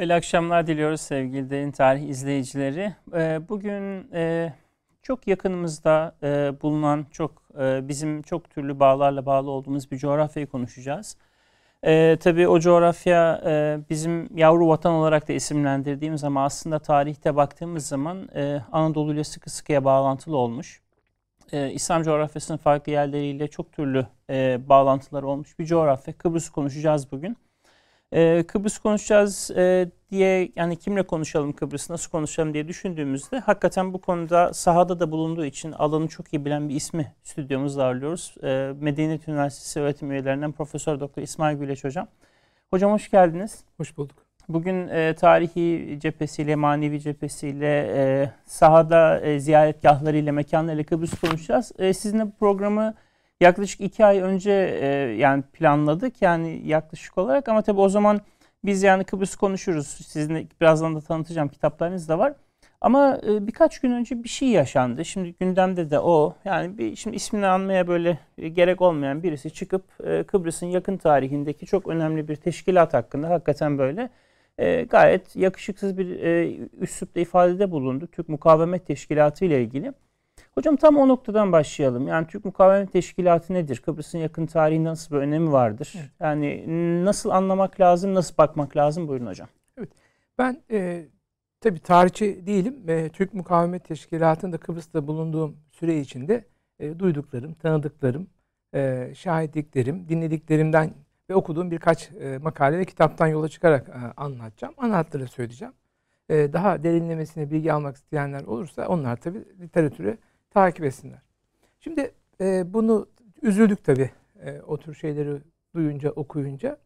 Hayırlı akşamlar diliyoruz sevgili Derin Tarih izleyicileri. Ee, bugün e, çok yakınımızda e, bulunan, çok e, bizim çok türlü bağlarla bağlı olduğumuz bir coğrafyayı konuşacağız. Tabii o coğrafya bizim yavru vatan olarak da isimlendirdiğimiz ama aslında tarihte baktığımız zaman Anadolu ile sıkı sıkıya bağlantılı olmuş. İslam coğrafyasının farklı yerleriyle çok türlü bağlantıları olmuş bir coğrafya. Kıbrıs konuşacağız bugün. Ee, Kıbrıs konuşacağız e, diye yani kimle konuşalım Kıbrıs nasıl konuşalım diye düşündüğümüzde hakikaten bu konuda sahada da bulunduğu için alanı çok iyi bilen bir ismi stüdyomuzda ağırlıyoruz. E, Medeniyet Üniversitesi öğretim üyelerinden Profesör Doktor İsmail Güleç Hocam. Hocam hoş geldiniz. Hoş bulduk. Bugün e, tarihi cephesiyle, manevi cephesiyle, e, sahada e, ziyaretgahlarıyla, mekanlarıyla Kıbrıs konuşacağız. E, sizinle bu programı yaklaşık iki ay önce e, yani planladık yani yaklaşık olarak ama tabii o zaman biz yani Kıbrıs konuşuruz. Sizinle birazdan da tanıtacağım kitaplarınız da var. Ama e, birkaç gün önce bir şey yaşandı. Şimdi gündemde de o. Yani bir, şimdi ismini anmaya böyle e, gerek olmayan birisi çıkıp e, Kıbrıs'ın yakın tarihindeki çok önemli bir teşkilat hakkında hakikaten böyle e, gayet yakışıksız bir e, üslupta ifadede bulundu. Türk Mukavemet Teşkilatı ile ilgili. Hocam tam o noktadan başlayalım. Yani Türk Mukavemet Teşkilatı nedir? Kıbrıs'ın yakın tarihinde nasıl bir önemi vardır? Evet. Yani nasıl anlamak lazım, nasıl bakmak lazım? Buyurun hocam. Evet. Ben e, tabii tarihçi değilim. E, Türk Mukavemet Teşkilatı'nda Kıbrıs'ta bulunduğum süre içinde e, duyduklarım, tanıdıklarım, e, şahitliklerim, dinlediklerimden ve okuduğum birkaç e, makale ve kitaptan yola çıkarak e, anlatacağım. Anahtarı söyleyeceğim. E, daha derinlemesine bilgi almak isteyenler olursa onlar tabii literatüre takip etsinler. Şimdi e, bunu üzüldük tabii e, o tür şeyleri duyunca, okuyunca.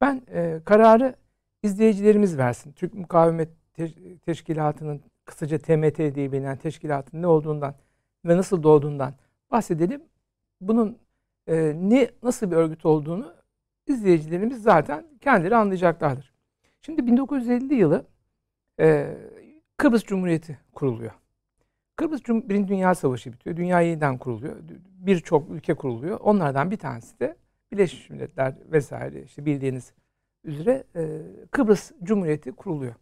Ben e, kararı izleyicilerimiz versin. Türk Mukavemet Te- Teşkilatı'nın kısaca TMT diye bilinen teşkilatın ne olduğundan ve nasıl doğduğundan bahsedelim. Bunun e, ne nasıl bir örgüt olduğunu izleyicilerimiz zaten kendileri anlayacaklardır. Şimdi 1950 yılı e, Kıbrıs Cumhuriyeti kuruluyor. Kıbrıs Birinci Dünya Savaşı bitiyor. Dünya yeniden kuruluyor. Birçok ülke kuruluyor. Onlardan bir tanesi de Birleşmiş Milletler vesaire işte bildiğiniz üzere e, Kıbrıs Cumhuriyeti kuruluyor.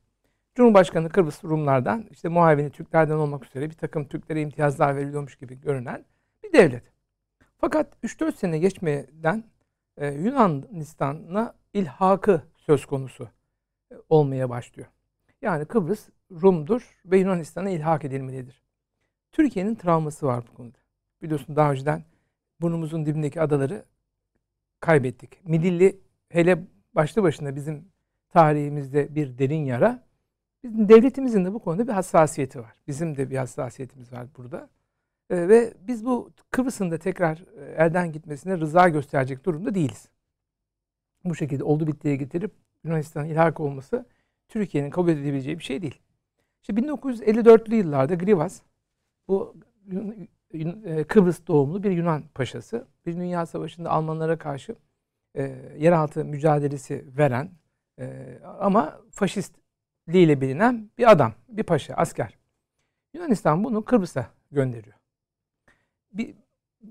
Cumhurbaşkanı Kıbrıs Rumlardan işte muavini Türklerden olmak üzere bir takım Türklere imtiyazlar veriliyormuş gibi görünen bir devlet. Fakat 3-4 sene geçmeden e, Yunanistan'a ilhakı söz konusu e, olmaya başlıyor. Yani Kıbrıs Rum'dur ve Yunanistan'a ilhak edilmelidir. Türkiye'nin travması var bu konuda. Biliyorsun daha önceden burnumuzun dibindeki adaları kaybettik. Midilli hele başlı başına bizim tarihimizde bir derin yara. Bizim devletimizin de bu konuda bir hassasiyeti var. Bizim de bir hassasiyetimiz var burada. Ee, ve biz bu Kıbrıs'ın da tekrar e, elden gitmesine rıza gösterecek durumda değiliz. Bu şekilde oldu bittiye getirip Yunanistan'ın ilhak olması Türkiye'nin kabul edebileceği bir şey değil. İşte 1954'lü yıllarda Grivas bu e, Kıbrıs doğumlu bir Yunan paşası. Bir Dünya Savaşı'nda Almanlara karşı e, yeraltı mücadelesi veren e, ama faşistliğiyle bilinen bir adam, bir paşa, asker. Yunanistan bunu Kıbrıs'a gönderiyor. Bir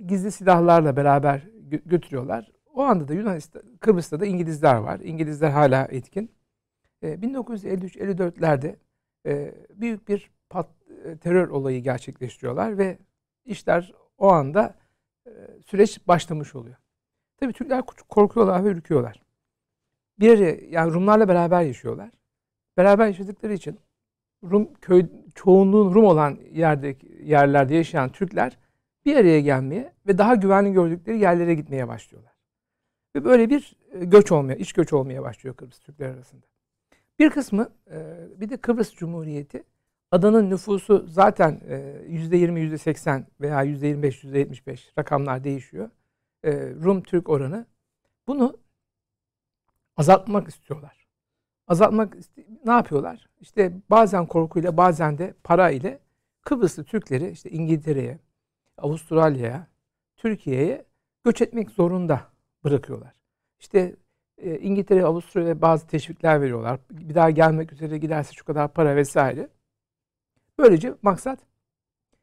gizli silahlarla beraber götürüyorlar. O anda da Yunanistan, Kıbrıs'ta da İngilizler var. İngilizler hala etkin. 1953-54'lerde büyük bir pat, e, terör olayı gerçekleştiriyorlar ve işler o anda e, süreç başlamış oluyor. Tabii Türkler korkuyorlar ve ürküyorlar. Bir yani Rumlarla beraber yaşıyorlar. Beraber yaşadıkları için Rum köy çoğunluğun Rum olan yerdeki yerlerde yaşayan Türkler bir araya gelmeye ve daha güvenli gördükleri yerlere gitmeye başlıyorlar. Ve böyle bir e, göç olmaya, iç göç olmaya başlıyor Kıbrıs Türkler arasında. Bir kısmı bir de Kıbrıs Cumhuriyeti Adanın nüfusu zaten %20, e, %80 veya %25, %75 rakamlar değişiyor. E, Rum-Türk oranı. Bunu azaltmak istiyorlar. Azaltmak ne yapıyorlar? İşte bazen korkuyla bazen de para ile Kıbrıslı Türkleri işte İngiltere'ye, Avustralya'ya, Türkiye'ye göç etmek zorunda bırakıyorlar. İşte e, İngiltere, Avustralya'ya bazı teşvikler veriyorlar. Bir daha gelmek üzere giderse şu kadar para vesaire. Böylece maksat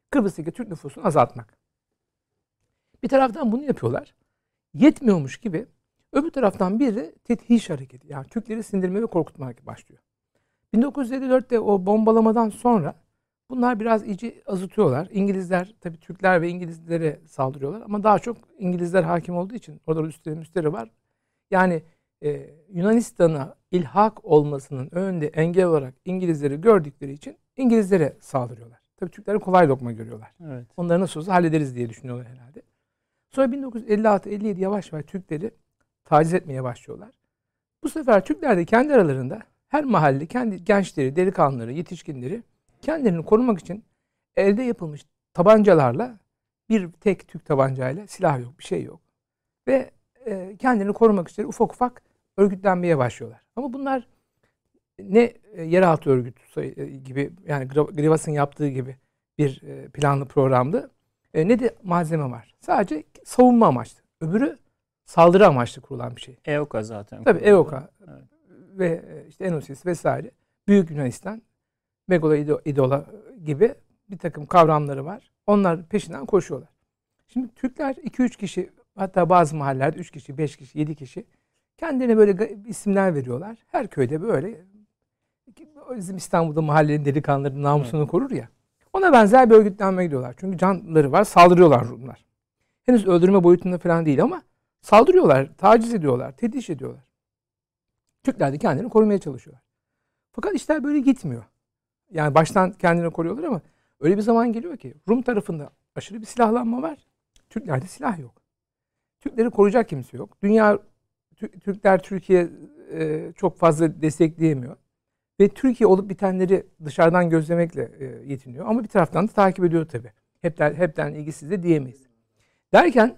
Kıbrıs'taki Türk nüfusunu azaltmak. Bir taraftan bunu yapıyorlar. Yetmiyormuş gibi öbür taraftan bir de tethiş hareketi. Yani Türkleri sindirme ve korkutma başlıyor. 1954'te o bombalamadan sonra bunlar biraz iyice azıtıyorlar. İngilizler tabii Türkler ve İngilizlere saldırıyorlar ama daha çok İngilizler hakim olduğu için orada üstleri müsteri var. Yani e, Yunanistan'a ilhak olmasının önünde engel olarak İngilizleri gördükleri için İngilizlere saldırıyorlar. Tabii Türkleri kolay lokma görüyorlar. Evet. Onları nasıl olsa hallederiz diye düşünüyorlar herhalde. Sonra 1956-57 yavaş yavaş Türkleri taciz etmeye başlıyorlar. Bu sefer Türkler de kendi aralarında her mahalle kendi gençleri, delikanlıları, yetişkinleri kendilerini korumak için elde yapılmış tabancalarla bir tek Türk tabancayla silah yok, bir şey yok. Ve e, kendini korumak için ufak ufak örgütlenmeye başlıyorlar. Ama bunlar ne e, yeraltı örgütü e, gibi yani Grivas'ın yaptığı gibi bir e, planlı programdı. Ne de malzeme var. Sadece savunma amaçlı. Öbürü saldırı amaçlı kurulan bir şey. EOKA zaten. Tabii EOKA evet. ve işte Enosis vesaire. Büyük Yunanistan, Megalo İdola gibi bir takım kavramları var. Onlar peşinden koşuyorlar. Şimdi Türkler 2-3 kişi hatta bazı mahallelerde 3 kişi, 5 kişi, 7 kişi kendine böyle isimler veriyorlar. Her köyde böyle bizim İstanbul'da mahallenin delikanlıları namusunu korur ya. Ona benzer bir örgütlenme gidiyorlar. Çünkü canları var. Saldırıyorlar Rumlar. Henüz öldürme boyutunda falan değil ama saldırıyorlar, taciz ediyorlar, tediş ediyorlar. Türkler de kendini korumaya çalışıyorlar. Fakat işler böyle gitmiyor. Yani baştan kendini koruyorlar ama öyle bir zaman geliyor ki Rum tarafında aşırı bir silahlanma var. Türklerde silah yok. Türkleri koruyacak kimse yok. Dünya Türkler Türkiye e, çok fazla destekleyemiyor. Ve Türkiye olup bitenleri dışarıdan gözlemekle e, yetiniyor. Ama bir taraftan da takip ediyor tabii. Hepten, hepten ilgisiz de diyemeyiz. Derken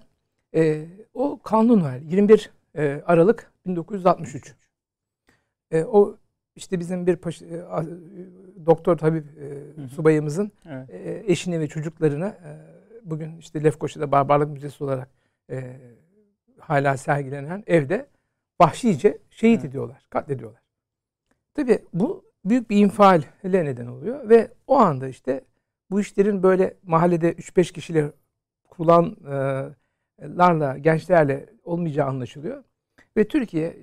e, o kanun var. 21 e, Aralık 1963. E, o işte bizim bir paş, e, doktor tabip e, subayımızın evet. e, eşini ve çocuklarını e, bugün işte Lefkoşa'da Barbarlık Müzesi olarak e, hala sergilenen evde vahşice şehit evet. ediyorlar, katlediyorlar. Tabii bu büyük bir infiale neden oluyor ve o anda işte bu işlerin böyle mahallede 3-5 kişiyle kurulanlarla, gençlerle olmayacağı anlaşılıyor. Ve Türkiye,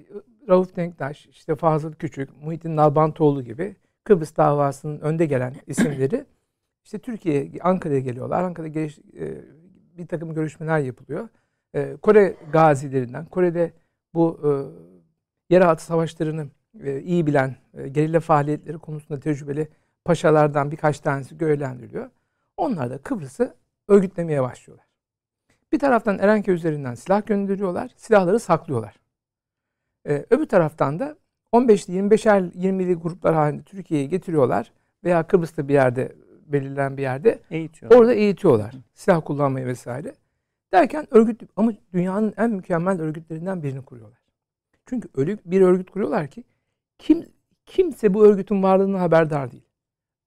Rauf Denktaş, işte Fazıl Küçük, Muhittin Nalbantoğlu gibi Kıbrıs davasının önde gelen isimleri işte Türkiye, Ankara'ya geliyorlar. Ankara'da geliş, e, bir takım görüşmeler yapılıyor. E, Kore gazilerinden, Kore'de bu e, yeraltı savaşlarını e, iyi bilen, e, gerilla faaliyetleri konusunda tecrübeli paşalardan birkaç tanesi görevlendiriliyor. Onlar da Kıbrıs'ı örgütlemeye başlıyorlar. Bir taraftan Erenköy üzerinden silah gönderiyorlar, silahları saklıyorlar. Ee, öbür taraftan da 15'li 25'er 20'li gruplar halinde Türkiye'ye getiriyorlar veya Kıbrıs'ta bir yerde belirlenen bir yerde eğitiyorlar. orada eğitiyorlar. Silah kullanmayı vesaire. Derken örgüt ama dünyanın en mükemmel örgütlerinden birini kuruyorlar. Çünkü öyle bir örgüt kuruyorlar ki kim kimse bu örgütün varlığından haberdar değil.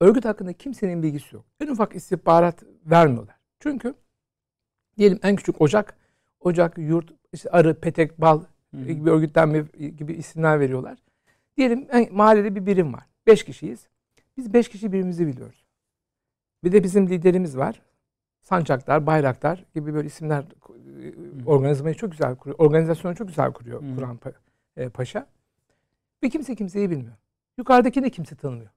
Örgüt hakkında kimsenin bilgisi yok. En ufak istihbarat vermiyorlar. Çünkü diyelim en küçük ocak, ocak, yurt, işte arı, petek, bal gibi örgütlenme gibi isimler veriyorlar. Diyelim en, mahallede bir birim var. Beş kişiyiz. Biz beş kişi birimizi biliyoruz. Bir de bizim liderimiz var. Sancaklar, bayraklar gibi böyle isimler organizmayı çok güzel kuruyor. Organizasyonu çok güzel kuruyor Hı. Kur'an e, Paşa. Ve kimse kimseyi bilmiyor. Yukarıdaki de kimse tanımıyor.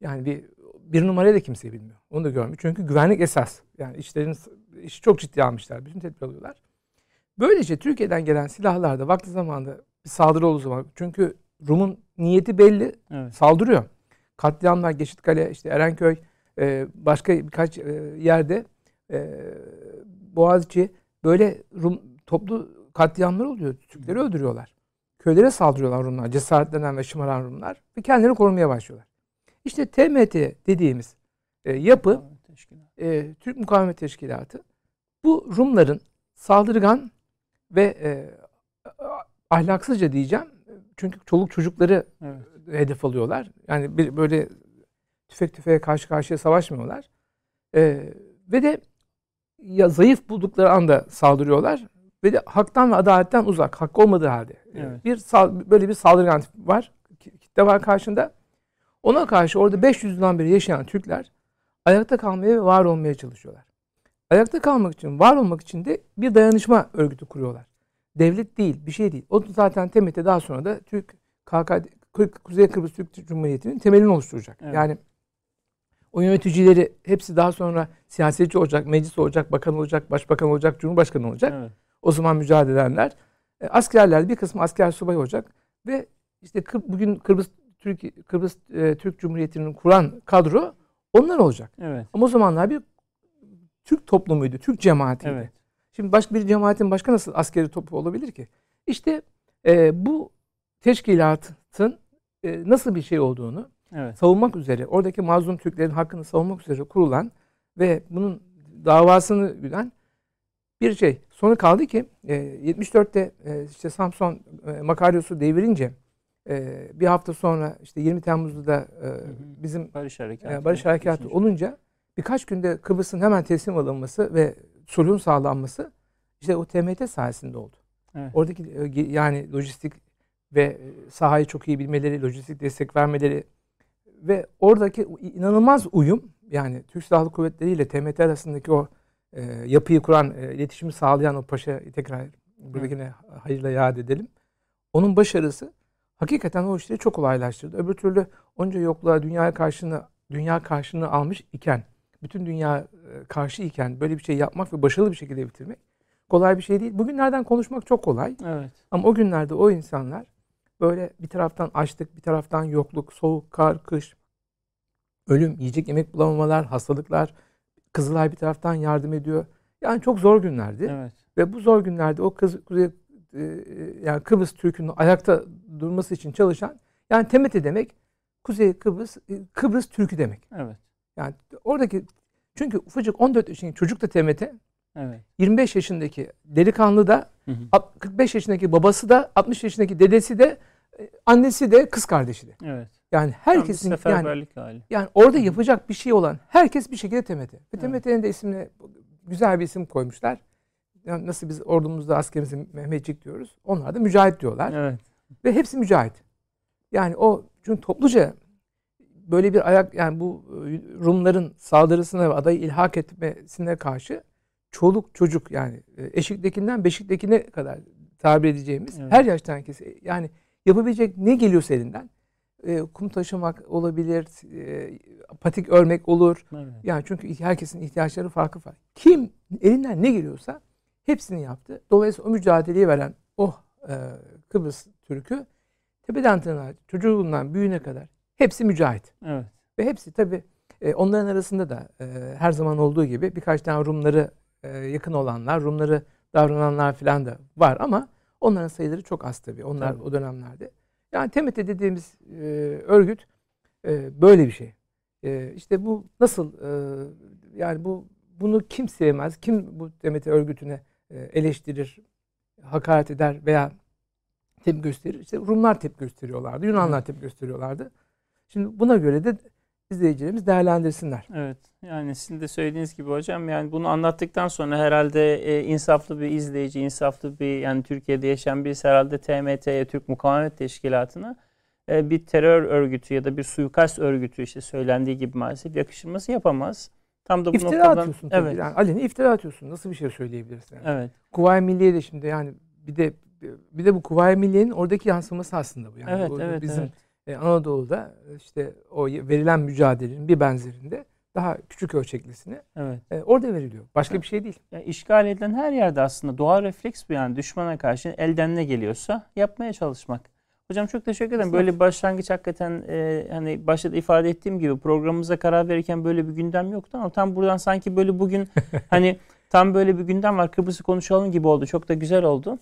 Yani bir bir numarayı da kimse bilmiyor. Onu da görmüyor. Çünkü güvenlik esas. Yani işlerin işi çok ciddi almışlar. Bütün tedbir alıyorlar. Böylece Türkiye'den gelen silahlar da vakti zamanında bir saldırı olduğu zaman çünkü Rum'un niyeti belli. Evet. Saldırıyor. Katliamlar Geçitkale, işte Erenköy, e, başka birkaç e, yerde e, Boğaziçi böyle Rum toplu katliamlar oluyor. Türkleri öldürüyorlar. Köylere saldırıyorlar Rumlar. Cesaretlenen ve şımaran Rumlar. Ve kendilerini korumaya başlıyorlar. İşte TMT dediğimiz e, yapı e, Türk Mukavemet Teşkilatı bu Rumların saldırgan ve e, ahlaksızca diyeceğim. Çünkü çoluk çocukları evet. hedef alıyorlar. Yani bir böyle tüfek tüfeğe karşı karşıya savaşmıyorlar. E, ve de ya zayıf buldukları anda saldırıyorlar ve de haktan ve adaletten uzak, hak olmadığı halde. Evet. Bir böyle bir saldırgan var, kitle var karşında. Ona karşı orada 500 yıldan beri yaşayan Türkler ayakta kalmaya ve var olmaya çalışıyorlar. Ayakta kalmak için, var olmak için de bir dayanışma örgütü kuruyorlar. Devlet değil, bir şey değil. O zaten TMT daha sonra da Türk KK, Kuzey Kıbrıs Türk Cumhuriyeti'nin temelini oluşturacak. Evet. Yani o yöneticileri hepsi daha sonra siyasetçi olacak, meclis olacak, bakan olacak, başbakan olacak, cumhurbaşkanı olacak. Evet. O zaman mücadele edenler. E, askerler bir kısmı asker subay olacak ve işte bugün Kıbrıs Türk Kıbrıs e, Türk Cumhuriyeti'nin kuran kadro onlar olacak. Evet. Ama o zamanlar bir Türk toplumuydu, Türk cemaatiydi. Evet. Şimdi başka bir cemaatin başka nasıl askeri topu olabilir ki? İşte e, bu teşkilatın e, nasıl bir şey olduğunu evet. savunmak üzere, oradaki mazlum Türklerin hakkını savunmak üzere kurulan ve bunun davasını güden bir şey. Sonu kaldı ki e, 74'te e, işte Samson e, Makaryos'u devirince e, bir hafta sonra işte 20 Temmuz'da da e, bizim Barış Harekatı, e, Barış Harekatı olunca birkaç günde Kıbrıs'ın hemen teslim alınması ve sulhun sağlanması işte o TMT sayesinde oldu. Evet. Oradaki e, yani lojistik ve e, sahayı çok iyi bilmeleri, lojistik destek vermeleri ve oradaki inanılmaz uyum yani Türk Silahlı Kuvvetleri ile TMT arasındaki o e, yapıyı kuran, e, iletişimi sağlayan o paşa tekrar burada yine hayırla yad edelim. Onun başarısı hakikaten o işleri çok kolaylaştırdı. Öbür türlü onca yokluğa dünyaya karşını dünya karşını almış iken, bütün dünya e, karşı iken böyle bir şey yapmak ve başarılı bir şekilde bitirmek kolay bir şey değil. Bugünlerden konuşmak çok kolay. Evet. Ama o günlerde o insanlar böyle bir taraftan açlık, bir taraftan yokluk, soğuk, kar, kış, ölüm, yiyecek yemek bulamamalar, hastalıklar. Kızılay bir taraftan yardım ediyor. Yani çok zor günlerdi. Evet. Ve bu zor günlerde o kız Kuzey e, yani Kıbrıs Türk'ünün ayakta durması için çalışan yani TMT demek Kuzey Kıbrıs e, Kıbrıs Türk'ü demek. Evet. Yani oradaki çünkü ufacık 14 yaşındaki çocuk da TMT. Evet. 25 yaşındaki delikanlı da hı hı. 45 yaşındaki babası da 60 yaşındaki dedesi de e, annesi de kız kardeşi de. Evet. Yani herkesin yani, hali. yani orada yapacak bir şey olan herkes bir şekilde TMT. Ve. TMT'nin de ismini güzel bir isim koymuşlar. Yani nasıl biz ordumuzda askerimize Mehmetçik diyoruz. Onlar da mücahit diyorlar. Evet. Ve hepsi mücahit. Yani o çünkü topluca böyle bir ayak yani bu e, Rumların saldırısına ve adayı ilhak etmesine karşı çoluk çocuk yani e, eşiktekinden beşiktekine kadar tabir edeceğimiz evet. her yaştan herkes yani yapabilecek ne geliyorsa elinden e, kum taşımak olabilir, e, patik örmek olur. Evet. Yani çünkü herkesin ihtiyaçları farklı farklı. Kim elinden ne geliyorsa hepsini yaptı. Dolayısıyla o mücadeleyi veren o e, Kıbrıs Türk'ü tepeden tırnağa çocuğundan büyüğüne kadar hepsi mücahit. Evet. Ve hepsi tabi e, onların arasında da e, her zaman olduğu gibi birkaç tane Rumları e, yakın olanlar, Rumları davrananlar falan da var ama onların sayıları çok az tabii. Onlar tabii. o dönemlerde. Yani TMT dediğimiz e, örgüt e, böyle bir şey. E, işte bu nasıl e, yani bu bunu kim sevmez? Kim bu TMT örgütüne e, eleştirir, hakaret eder veya tepki gösterir? İşte Rumlar tepki gösteriyorlardı, Yunanlar tepki gösteriyorlardı. Şimdi buna göre de izleyicilerimiz değerlendirsinler. Evet. Yani sizin de söylediğiniz gibi hocam yani bunu anlattıktan sonra herhalde e, insaflı bir izleyici, insaflı bir yani Türkiye'de yaşayan birisi herhalde TMT'ye Türk Mukavemet Teşkilatı'na e, bir terör örgütü ya da bir suikast örgütü işte söylendiği gibi maalesef yakıştırması yapamaz. Tam da bu iftira noktadan, atıyorsun tabii. Evet. Yani aleni iftira atıyorsun. Nasıl bir şey söyleyebilirsin? Yani? Evet. Kuvayi Milliye de şimdi yani bir de bir de bu Kuvayi Milliye'nin oradaki yansıması aslında bu. Yani evet, evet, bizim evet e, Anadolu'da işte o verilen mücadelenin bir benzerinde daha küçük ölçeklisini evet. e, orada veriliyor. Başka evet. bir şey değil. Yani işgal edilen her yerde aslında doğal refleks bu yani düşmana karşı elden ne geliyorsa yapmaya çalışmak. Hocam çok teşekkür ederim. Böyle bir başlangıç hakikaten e, hani başta da ifade ettiğim gibi programımıza karar verirken böyle bir gündem yoktu ama tam buradan sanki böyle bugün hani tam böyle bir gündem var. Kıbrıs'ı konuşalım gibi oldu. Çok da güzel oldu.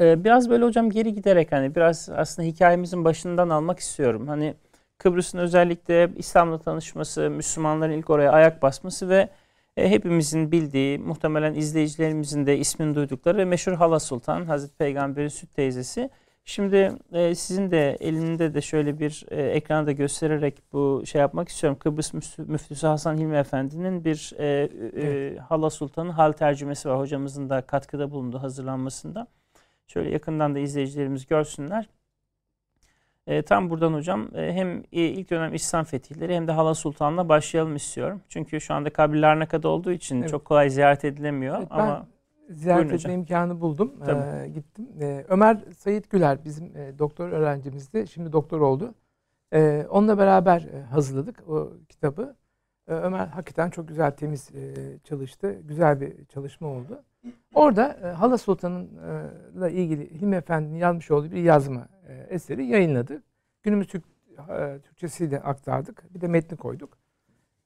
Ee, biraz böyle hocam geri giderek hani biraz aslında hikayemizin başından almak istiyorum. Hani Kıbrıs'ın özellikle İslam'la tanışması, Müslümanların ilk oraya ayak basması ve e, hepimizin bildiği, muhtemelen izleyicilerimizin de ismini duydukları ve meşhur Hala Sultan, Hazreti Peygamber'in süt teyzesi. Şimdi e, sizin de elinde de şöyle bir e, ekranda göstererek bu şey yapmak istiyorum. Kıbrıs Müftüsü Hasan Hilmi Efendi'nin bir e, e. Hala Sultan'ın hal tercümesi var. Hocamızın da katkıda bulundu hazırlanmasında. Şöyle yakından da izleyicilerimiz görsünler. E, tam buradan hocam e, hem ilk dönem İslam fetihleri hem de Hala Sultan'la başlayalım istiyorum. Çünkü şu anda kabirler kadar olduğu için evet. çok kolay ziyaret edilemiyor. Evet, ama ziyaret etme hocam. imkanı buldum. Tamam. Ee, gittim. Ee, Ömer Sayit Güler bizim e, doktor öğrencimizdi. Şimdi doktor oldu. Ee, onunla beraber e, hazırladık o kitabı. Ee, Ömer hakikaten çok güzel, temiz e, çalıştı. Güzel bir çalışma oldu. Orada e, Hala Sultan'ınla ilgili Hilmi Efendi'nin yazmış olduğu bir yazma e, eseri yayınladı. Günümüz Türk, e, Türkçesiyle aktardık. Bir de metni koyduk.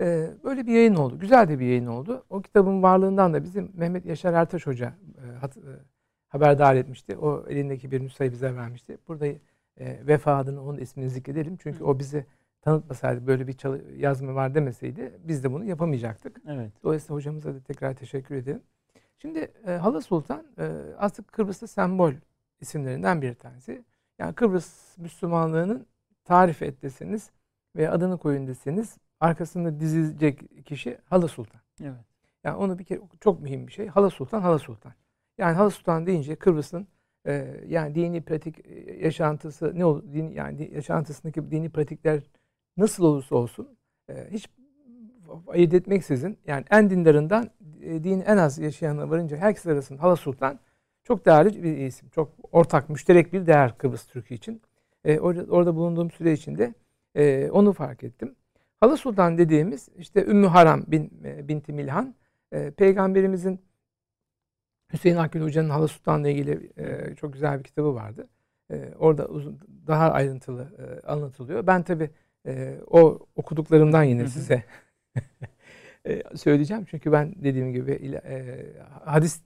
E, böyle bir yayın oldu. Güzel de bir yayın oldu. O kitabın varlığından da bizim Mehmet Yaşar Ertaş Hoca e, hat- e, haberdar etmişti. O elindeki bir nüshayı bize vermişti. Burada e, Vefa adını onun ismini zikredelim. Çünkü o bizi tanıtmasaydı böyle bir yazma var demeseydi biz de bunu yapamayacaktık. Evet. Dolayısıyla hocamıza da tekrar teşekkür ederim. Şimdi e, Hala Sultan e, aslında Kıbrıs'ta sembol isimlerinden bir tanesi. Yani Kıbrıs Müslümanlığının tarif et deseniz ve adını koyun deseniz arkasında dizilecek kişi Hala Sultan. Evet. Yani onu bir kere çok mühim bir şey. Hala Sultan, Hala Sultan. Yani Hala Sultan deyince Kıbrıs'ın e, yani dini pratik e, yaşantısı ne olur dini, yani yaşantısındaki dini pratikler nasıl olursa olsun e, hiç ayırt etmeksizin yani en dindarından e, dini en az yaşayanına varınca herkes arasında Hala Sultan çok değerli bir isim. Çok ortak, müşterek bir değer Kıbrıs Türk'ü için. E, orada, orada bulunduğum süre içinde e, onu fark ettim. Hala Sultan dediğimiz işte Ümmü Haram bin, e, binti Milhan e, peygamberimizin Hüseyin Akgül Hoca'nın Hala Sultan'la ilgili e, çok güzel bir kitabı vardı. E, orada uzun, daha ayrıntılı e, anlatılıyor. Ben tabi o okuduklarımdan yine Hı hı. size e, söyleyeceğim. Çünkü ben dediğim gibi e, hadis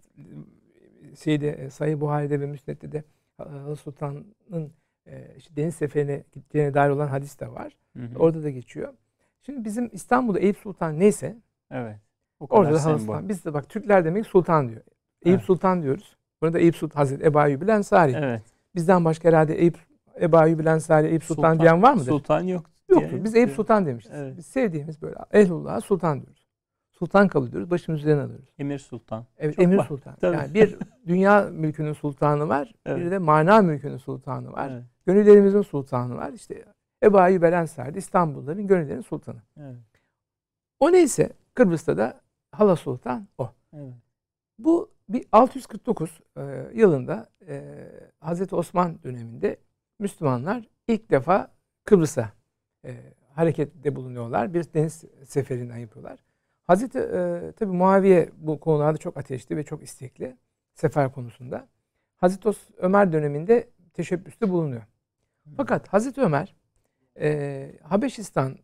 şeyde Sahih Buhari'de ve Müsned'de de Hala Sultan'ın e, işte deniz seferine gittiğine dair olan hadis de var. Hı hı. Orada da geçiyor. Şimdi bizim İstanbul'da Eyüp Sultan neyse Evet. O kadar Orada da sembol. Sultan. Biz de bak Türkler demek sultan diyor. Eyüp Evet. Sultan diyoruz. Burada Eyüp Sultan Hazreti Ebu Ayyub Ensari. Evet. Bizden başka herhalde Eyüp Ebu Ayyub Ensari, Eyüp Sultan, diyen var mıdır? Sultan yok. Yoktur. diye- Biz Eyüp Sultan demişiz. Evet. Biz sevdiğimiz böyle Ehlullah'a sultan diyoruz. Sultan kabul ediyoruz. Başımız üzerine alıyoruz. Emir Sultan. Evet Çok Emir var. Sultan. Tabii. Yani bir dünya mülkünün sultanı var. Bir Evet. de mana mülkünün sultanı var. Evet. Gönüllerimizin sultanı var. İşte Ebu Ayyub Ensari de İstanbulluların gönüllerin sultanı. Evet. O neyse Kıbrıs'ta da Hala Sultan o. Evet. Bu bir 649 e, yılında e, Hazreti Osman döneminde Müslümanlar ilk defa Kıbrıs'a e, harekette bulunuyorlar. Bir deniz seferinden yapıyorlar. Hazreti e, tabi Muaviye bu konularda çok ateşli ve çok istekli sefer konusunda. Hazreti Ömer döneminde teşebbüste bulunuyor. Fakat Hazreti Ömer e, Habeşistan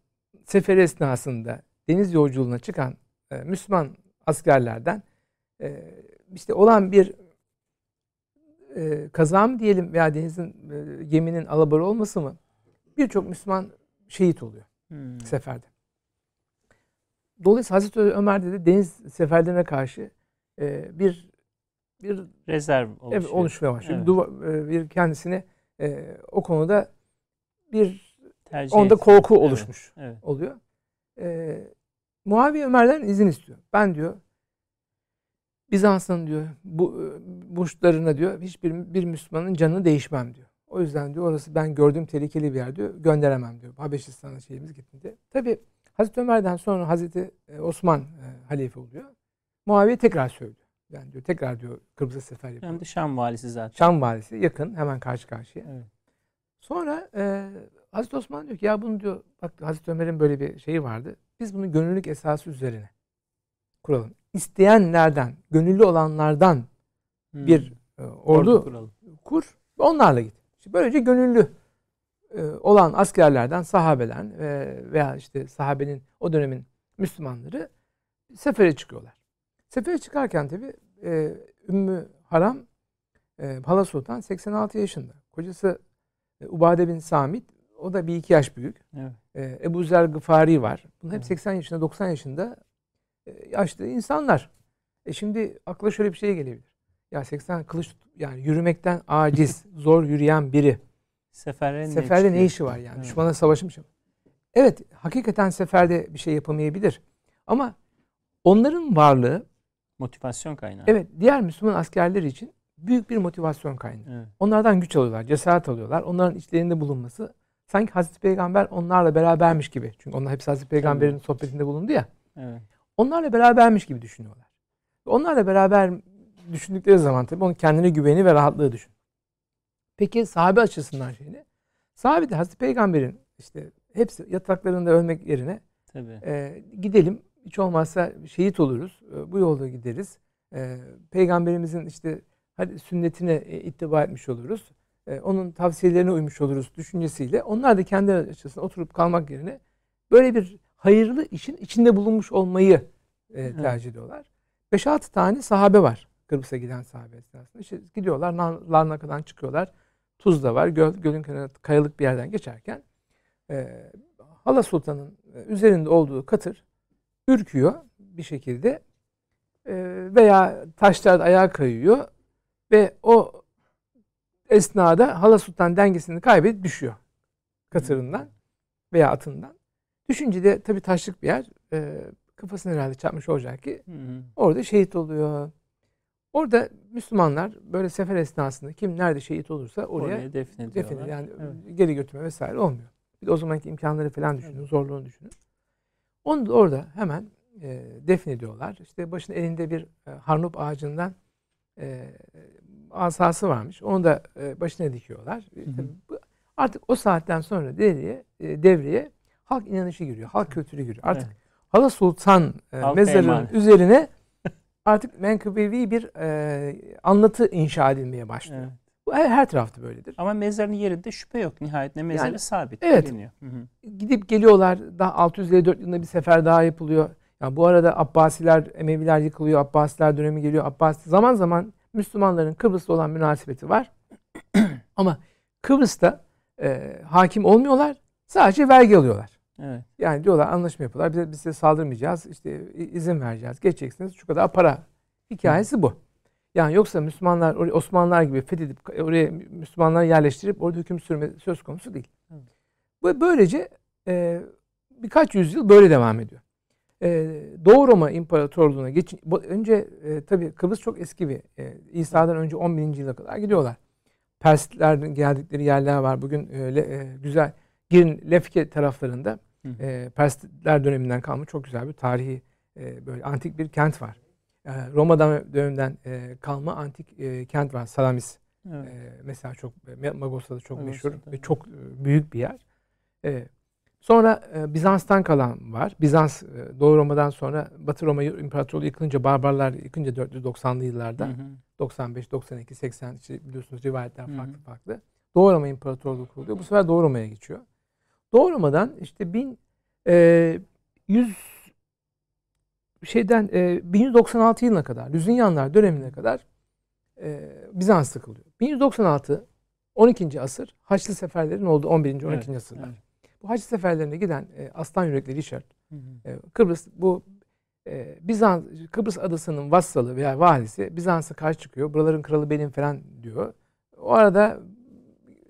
seferi esnasında deniz yolculuğuna çıkan e, Müslüman askerlerden e, işte olan bir e, kaza mı diyelim veya denizin e, geminin alabarı olması mı birçok Müslüman şehit oluyor Hmm. seferde. Dolayısıyla Hazreti Ömer de deniz seferlerine karşı e, bir bir Rezerv oluşuyor. evet, oluşmaya başlıyor. Evet. Duva- e, bir kendisine e, o konuda bir Tercih onda et- korku Evet, oluşmuş Evet. oluyor. E, Muaviye Ömer'den izin istiyor. Ben diyor Bizans'ın diyor bu e, burçlarına diyor hiçbir bir Müslümanın canını değişmem diyor. O yüzden diyor orası ben gördüğüm tehlikeli bir yer diyor. Gönderemem diyor. Habeşistan'a şeyimiz gittiğinde. Tabi Hazreti Ömer'den sonra Hazreti e, Osman e, halife oluyor. Muaviye tekrar söylüyor. Yani diyor tekrar diyor Kıbrıs'a sefer yapıyor. Hem de Şam valisi zaten. Şam valisi yakın hemen karşı karşıya. Evet. Sonra e, Hazreti Osman diyor ki ya bunu diyor bak Hazreti Ömer'in böyle bir şeyi vardı. Biz bunu gönüllülük esası üzerine kuralım. İsteyenlerden, gönüllü olanlardan Hmm. bir e, ordu, kuralım. kur ve onlarla git. İşte böylece gönüllü e, olan askerlerden sahabeler e, veya işte sahabenin o dönemin Müslümanları sefere çıkıyorlar. Sefere çıkarken tabi e, Ümmü Haram e, Hala Sultan 86 yaşında. Kocası e, Ubade bin Samit o da bir iki yaş büyük. Evet. E, Ebu Zer Gıfari var. Bunlar hep Evet. 80 yaşında 90 yaşında e, yaşlı insanlar. E şimdi akla şöyle bir şey gelebilir. Ya 80 kılıç yani yürümekten aciz, zor yürüyen biri. Seferde, Seferde ne çıkıyor? işi var yani? Evet. Düşmana savaşmış mı? Evet, hakikaten seferde bir şey yapamayabilir. Ama onların varlığı Motivasyon kaynağı. evet diğer Müslüman askerler için büyük bir motivasyon kaynağı. Evet. Onlardan güç alıyorlar, cesaret alıyorlar. Onların içlerinde bulunması sanki Hazreti Peygamber onlarla berabermiş gibi. Çünkü onlar hepsi Hazreti Peygamber'in sohbetinde bulundu ya. Evet. Onlarla berabermiş gibi düşünüyorlar. Onlarla beraber düşündükleri zaman tabii onun kendine güveni ve rahatlığı düşün. Peki sahabe açısından şey ne? Sahabe de Hazreti Peygamber'in işte hepsi yataklarında ölmek yerine Tabii. e, gidelim hiç olmazsa şehit oluruz. E, bu yolda gideriz. E, Peygamberimizin işte hadi sünnetine e, ittiba etmiş oluruz. E, onun tavsiyelerine uymuş oluruz düşüncesiyle. Onlar da kendi açısından oturup kalmak yerine böyle bir hayırlı işin içinde bulunmuş olmayı e, tercih ediyorlar. 5-6 tane sahabe var. Kıbrıs'a giden sahabe esnasında. İşte gidiyorlar Larnaka'dan çıkıyorlar. Tuz da var. Göl, gölün kenarında kayalık bir yerden geçerken e, Hala Sultan'ın üzerinde olduğu katır ürküyor bir şekilde e, veya taşlar ayağa kayıyor ve o esnada Hala Sultan dengesini kaybedip düşüyor katırından veya atından. Düşünce de tabii taşlık bir yer. E, kafasını herhalde çarpmış olacak ki orada şehit oluyor. Orada Müslümanlar böyle sefer esnasında kim nerede şehit olursa oraya, oraya defnediyorlar. Yani evet. geri götürme vesaire olmuyor. Bir de o zamanki imkanları falan düşünün, evet. zorluğunu düşünün. Onu da orada hemen e, defnediyorlar. İşte başında elinde bir e, harnup ağacından e, asası varmış. Onu da e, başına dikiyorlar. Hı hı. Tabii, artık o saatten sonra devreye, e, devreye halk inanışı giriyor. Halk kültürü giriyor. Artık evet. Hala Sultan e, mezarının üzerine artık menkıbevi bir e, anlatı inşa edilmeye başlıyor. Evet. Bu her, her tarafta böyledir. Ama mezarın yerinde şüphe yok. Nihayetinde mezarı yani, sabit. Evet. Biliniyor. Hı hı. Gidip geliyorlar. Daha 654 yılında bir sefer daha yapılıyor. Yani bu arada Abbasiler, Emeviler yıkılıyor. Abbasiler dönemi geliyor. Abbas zaman zaman Müslümanların Kıbrıs'ta olan münasebeti var. Ama Kıbrıs'ta e, hakim olmuyorlar. Sadece vergi alıyorlar. Evet. Yani diyorlar anlaşma yapıyorlar. Biz, biz size saldırmayacağız. İşte izin vereceğiz. Geçeceksiniz. Şu kadar para. Hikayesi Hı. bu. Yani yoksa Müslümanlar Osmanlılar gibi fethedip oraya Müslümanları yerleştirip orada hüküm sürme söz konusu değil. Bu böylece e, birkaç yüzyıl böyle devam ediyor. E, Doğu Roma İmparatorluğu'na geçin önce e, tabii Kıbrıs çok eski bir e, İsa'dan önce 10 bin yıla kadar gidiyorlar. Perslerden geldikleri yerler var. Bugün öyle e, güzel Girin Lefke taraflarında e, Persler döneminden kalmış çok güzel bir tarihi e, böyle antik bir kent var. E, Roma'dan döneminden e, kalma antik e, kent var. Salamis. Evet. E, mesela çok Magosa'da çok Magosa'da, meşhur ve çok büyük bir yer. E, sonra e, Bizans'tan kalan var. Bizans e, Doğu Roma'dan sonra Batı Roma İmparatorluğu yıkılınca Barbarlar yıkınca 490'lı yıllarda hı hı. 95, 92, 80 işte biliyorsunuz rivayetler farklı hı hı. farklı. Doğu Roma İmparatorluğu kuruluyor. Bu sefer Doğu Roma'ya geçiyor. Doğu Roma'dan işte 1100 e, şeyden e, 1196 yılına kadar, Lüzinyanlar dönemine kadar e, Bizans tıkılıyor. 1196 12. asır Haçlı seferlerin olduğu 11. 12. Evet, asırlar. Evet. Bu Haçlı seferlerine giden e, aslan yürekli Richard hı hı. E, Kıbrıs bu e, Bizans Kıbrıs adasının vassalı veya valisi Bizans'a karşı çıkıyor. Buraların kralı benim falan diyor. O arada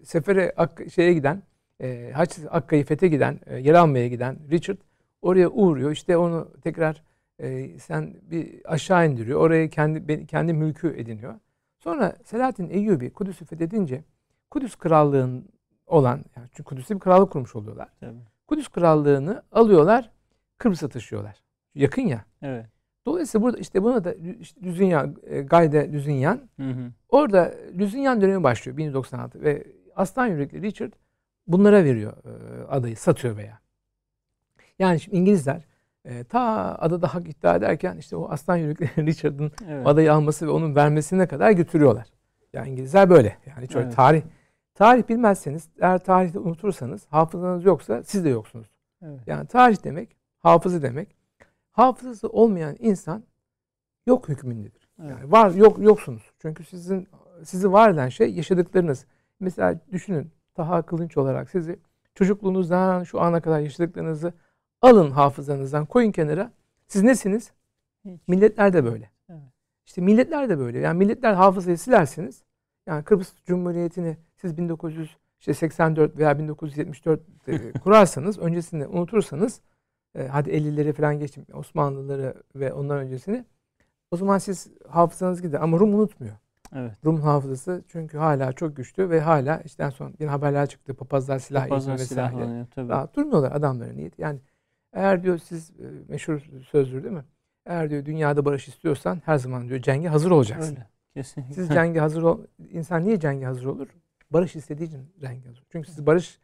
sefere şeye giden e, Haç Akka'yı fethe giden, e, yer almaya giden Richard oraya uğruyor. İşte onu tekrar e, sen bir aşağı indiriyor. Oraya kendi kendi mülkü ediniyor. Sonra Selahattin Eyyubi Kudüs'ü fethedince Kudüs krallığın olan yani çünkü Kudüs'te bir krallık kurmuş oluyorlar. Tabii. Kudüs krallığını alıyorlar, Kıbrıs'a taşıyorlar. Yakın ya. Evet. Dolayısıyla burada işte buna da işte Lüzinyan, e, Gayde Lüzinyan. Hı hı. Orada Lüzinyan dönemi başlıyor 1096 ve aslan yürekli Richard bunlara veriyor e, adayı, satıyor veya. Yani şimdi İngilizler e, ta adada hak iddia ederken işte o aslan yürekli Richard'ın evet. adayı alması ve onun vermesine kadar götürüyorlar. Yani İngilizler böyle. Yani çok evet. tarih tarih bilmezseniz, eğer tarihte unutursanız, hafızanız yoksa siz de yoksunuz. Evet. Yani tarih demek, hafızı demek. Hafızası olmayan insan yok hükmündedir. Evet. Yani var yok yoksunuz. Çünkü sizin sizi var eden şey yaşadıklarınız. Mesela düşünün Taha Kılınç olarak sizi çocukluğunuzdan şu ana kadar yaşadıklarınızı alın hafızanızdan koyun kenara. Siz nesiniz? Hiç. Milletler de böyle. Evet. İşte milletler de böyle. Yani milletler hafızayı silersiniz. Yani Kıbrıs Cumhuriyeti'ni siz 1984 veya 1974 e, kurarsanız, öncesinde unutursanız, e, hadi 50'leri falan geçin, Osmanlıları ve ondan öncesini, o zaman siz hafızanız gider. Ama Rum unutmuyor. Evet. Rum hafızası çünkü hala çok güçlü ve hala işte en son yine haberler çıktı. Papazlar silah Papazlar vesaire. Tabii. Daha durmuyorlar adamların niyeti. Yani eğer diyor siz e, meşhur sözdür değil mi? Eğer diyor dünyada barış istiyorsan her zaman diyor cenge hazır olacaksın. Öyle. Kesinlikle. Siz cenge hazır ol insan niye cenge hazır olur? Barış istediği için cenge hazır. Çünkü siz barış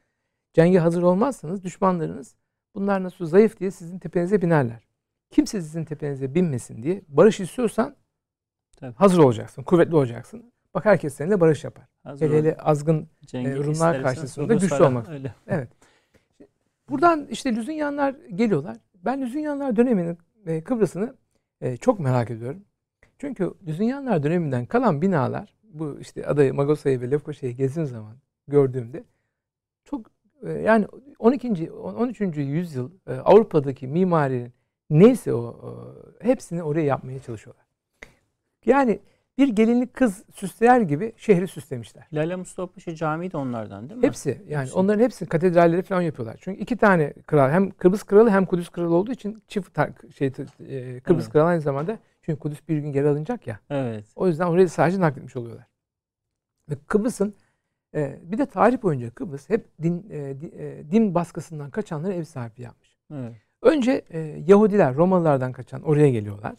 cenge hazır olmazsanız düşmanlarınız bunlar nasıl zayıf diye sizin tepenize binerler. Kimse sizin tepenize binmesin diye barış istiyorsan Tabii. hazır olacaksın, kuvvetli olacaksın. Bak herkes seninle barış yapar. Hazır Hele azgın Cengiz e, Rumlar karşısında güçlü ara. olmak. Öyle. Evet. Buradan işte Lüzünyanlar geliyorlar. Ben Lüzünyanlar döneminin e, Kıbrıs'ını e, çok merak ediyorum. Çünkü Lüzünyanlar döneminden kalan binalar bu işte adayı Magosa'yı ve Lefkoşa'yı gezdiğim zaman gördüğümde çok e, yani 12. 13. yüzyıl e, Avrupa'daki mimarinin neyse o e, hepsini oraya yapmaya çalışıyorlar. Yani bir gelinlik kız süsler gibi şehri süslemişler. Lale Mustafa Paşa Camii de onlardan değil mi? Hepsi yani Hepsi. onların hepsi katedralleri falan yapıyorlar. Çünkü iki tane kral hem Kıbrıs kralı hem Kudüs kralı olduğu için çift şey e, Kıbrıs Evet. kralı aynı zamanda çünkü Kudüs bir gün geri alınacak ya. Evet. O yüzden orayı sadece nakletmiş oluyorlar. Ve Kıbrıs'ın e, bir de tarih boyunca Kıbrıs hep din e, e, din baskısından kaçanları ev sahipliği yapmış. Evet. Önce e, Yahudiler Romalılardan kaçan oraya geliyorlar.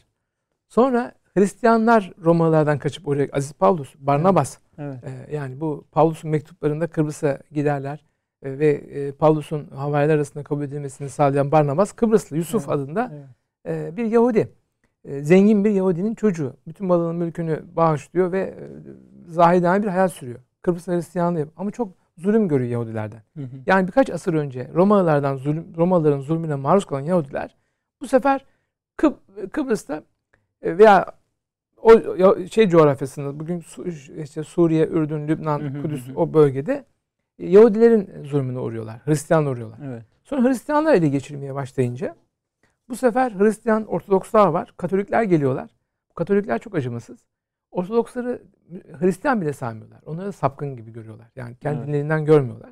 Sonra Hristiyanlar Romalılardan kaçıp oraya Aziz Pavlus, Barnabas Evet. ee, yani bu Pavlus'un mektuplarında Kıbrıs'a giderler Ee, ve e, Pavlus'un havariler arasında kabul edilmesini sağlayan Barnabas Kıbrıslı Yusuf Evet, adında Evet. e, bir Yahudi. E, Zengin bir Yahudinin çocuğu. Bütün malını mülkünü bağışlıyor ve e, zahidane bir hayat sürüyor. Kıbrıs Hristiyanlığı ama çok zulüm görüyor Yahudilerden. Hı hı. Yani birkaç asır önce Romalılardan zulüm, Romalıların zulmüne maruz kalan Yahudiler bu sefer Kıb- Kıbrıs'ta e, veya o şey coğrafyasında bugün işte Suriye, Ürdün, Lübnan, Hı hı, Kudüs hı o bölgede e, Yahudilerin zulmüne uğruyorlar. Hristiyanlar uğruyorlar. Evet. Sonra Hristiyanlar ele geçirmeye başlayınca bu sefer Hristiyan Ortodokslar var. Katolikler geliyorlar. Katolikler çok acımasız. Ortodoksları Hristiyan bile saymıyorlar. Onları sapkın gibi görüyorlar. Yani kendi Evet. görmüyorlar.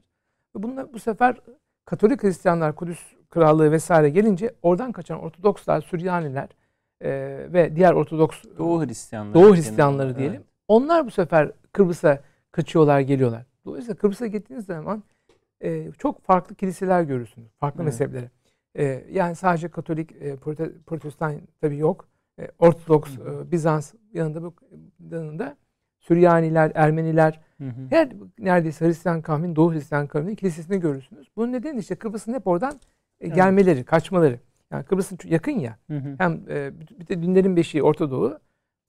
Ve bunlar bu sefer Katolik Hristiyanlar Kudüs Krallığı vesaire gelince oradan kaçan Ortodokslar, Süryaniler e, ve diğer Ortodoks Doğu Hristiyanları. Doğu Hristiyanları diyelim. evet. Onlar bu sefer Kıbrıs'a kaçıyorlar, geliyorlar. Dolayısıyla Kıbrıs'a gittiğiniz zaman e, çok farklı kiliseler görürsünüz. Farklı Evet. mezhepleri. E, yani sadece Katolik, e, Prote- Protestan tabii yok. E, Ortodoks, Hı hı. e, Bizans yanında bu yanında Süryaniler, Ermeniler, Hı hı. her neredeyse Hristiyan kavmin, Doğu Hristiyan kavminin kilisesini görürsünüz. Bunun nedeni işte Kıbrıs'ın hep oradan e, Evet. gelmeleri, kaçmaları. Yani Kıbrıs'ın çok yakın ya. Hı hı. Hem e, bir de dinlerin beşiği Orta Doğu.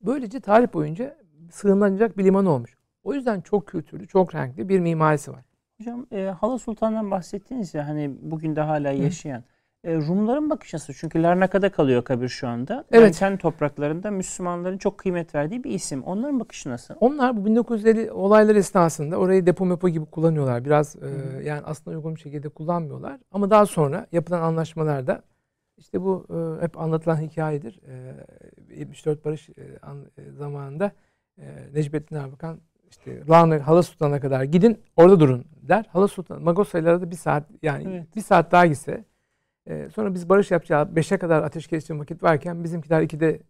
Böylece tarih boyunca sığınlanacak bir liman olmuş. O yüzden çok kültürlü, çok renkli bir mimarisi var. Hocam e, Hala Sultan'dan bahsettiniz ya hani bugün de hala yaşayan. E, Rumların bakış açısı çünkü Larnaka'da kalıyor kabir şu anda. Yani Evet. kendi topraklarında Müslümanların çok kıymet verdiği bir isim. Onların bakışı nasıl? Onlar bu 1950 olaylar esnasında orayı depo mepo gibi kullanıyorlar. Biraz e, hı. yani aslında uygun bir şekilde kullanmıyorlar. Ama daha sonra yapılan anlaşmalarda işte bu e, hep anlatılan hikayedir. E, 74 Barış e, an- e, zamanında e, Necmettin Erbakan işte Larnak Hala Sultan'a kadar gidin orada durun der. Hala Sultan Magosa'yla da bir saat yani Evet. bir saat daha gitse e, sonra biz barış yapacağı 5'e kadar ateşkes için vakit varken bizimkiler 2'de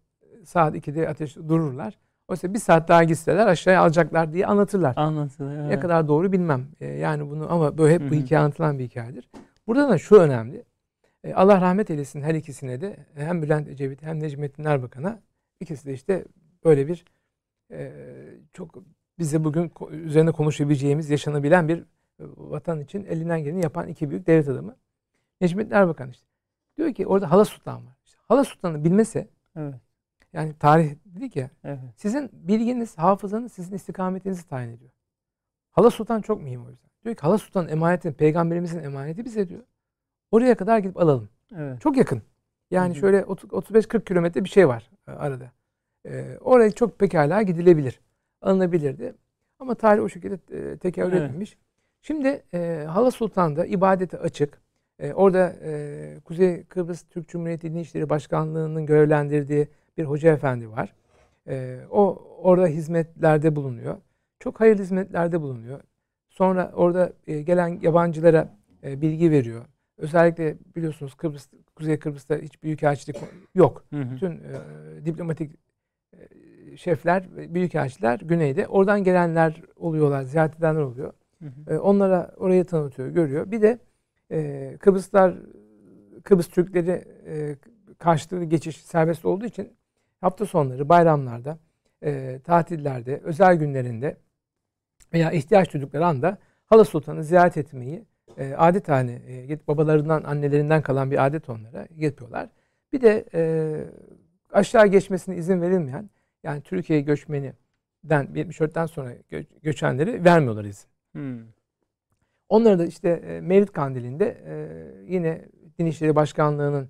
saat 2'de ateş dururlar. Oysa bir saat daha gitseler aşağıya alacaklar diye anlatırlar. Anlatılıyor. Ne evet. kadar doğru bilmem. E, yani bunu ama böyle hep bu hikaye anlatılan bir hikayedir. Burada da şu önemli. E, Allah rahmet eylesin her ikisine de e, hem Bülent Ecevit hem Necmettin Erbakan'a ikisi de işte böyle bir e, çok bize bugün üzerine konuşabileceğimiz yaşanabilen bir e, vatan için elinden geleni yapan iki büyük devlet adamı. Necmettin Erbakan işte. Diyor ki orada Hala Sultan var. İşte Hala Sultan'ı bilmese Evet. yani tarih dedik ya Evet. sizin bilginiz, hafızanız sizin istikametinizi tayin ediyor. Hala Sultan çok mühim o yüzden. Diyor ki Hala Sultan emaneti, peygamberimizin emaneti bize diyor. Oraya kadar gidip alalım. Evet. Çok yakın. Yani Hı hı. şöyle 30 35-40 kilometre bir şey var e, arada. E, oraya çok pekala gidilebilir. Alınabilirdi. Ama tarih o şekilde e, tekerrür Evet. etmemiş. Şimdi e, Hala Sultan'da ibadete açık. E, orada e, Kuzey Kıbrıs Türk Cumhuriyeti Din İşleri Başkanlığı'nın görevlendirdiği bir hoca efendi var. E, o orada hizmetlerde bulunuyor. Çok hayırlı hizmetlerde bulunuyor. Sonra orada e, gelen yabancılara e, bilgi veriyor. Özellikle biliyorsunuz Kıbrıs, Kuzey Kıbrıs'ta hiç büyükelçilik yok. Hı hı. Bütün e, diplomatik e, şefler, ve büyükelçiler güneyde. Oradan gelenler oluyorlar, ziyaret edenler oluyor. Hı hı. E, onlara orayı tanıtıyor, görüyor. Bir de e, Kıbrıslar, Kıbrıs Türkleri e, karşılıklı geçiş serbest olduğu için hafta sonları, bayramlarda, e, tatillerde, özel günlerinde veya ihtiyaç duydukları anda Hala Sultan'ı ziyaret etmeyi e, adet haline, e, babalarından, annelerinden kalan bir adet onlara yapıyorlar. Bir de e, aşağı geçmesine izin verilmeyen, yani Türkiye göçmeninden 74'ten sonra gö göçenleri vermiyorlar izin. Hmm. Onları da işte e, Mevlid Kandili'nde e, yine Din İşleri Başkanlığı'nın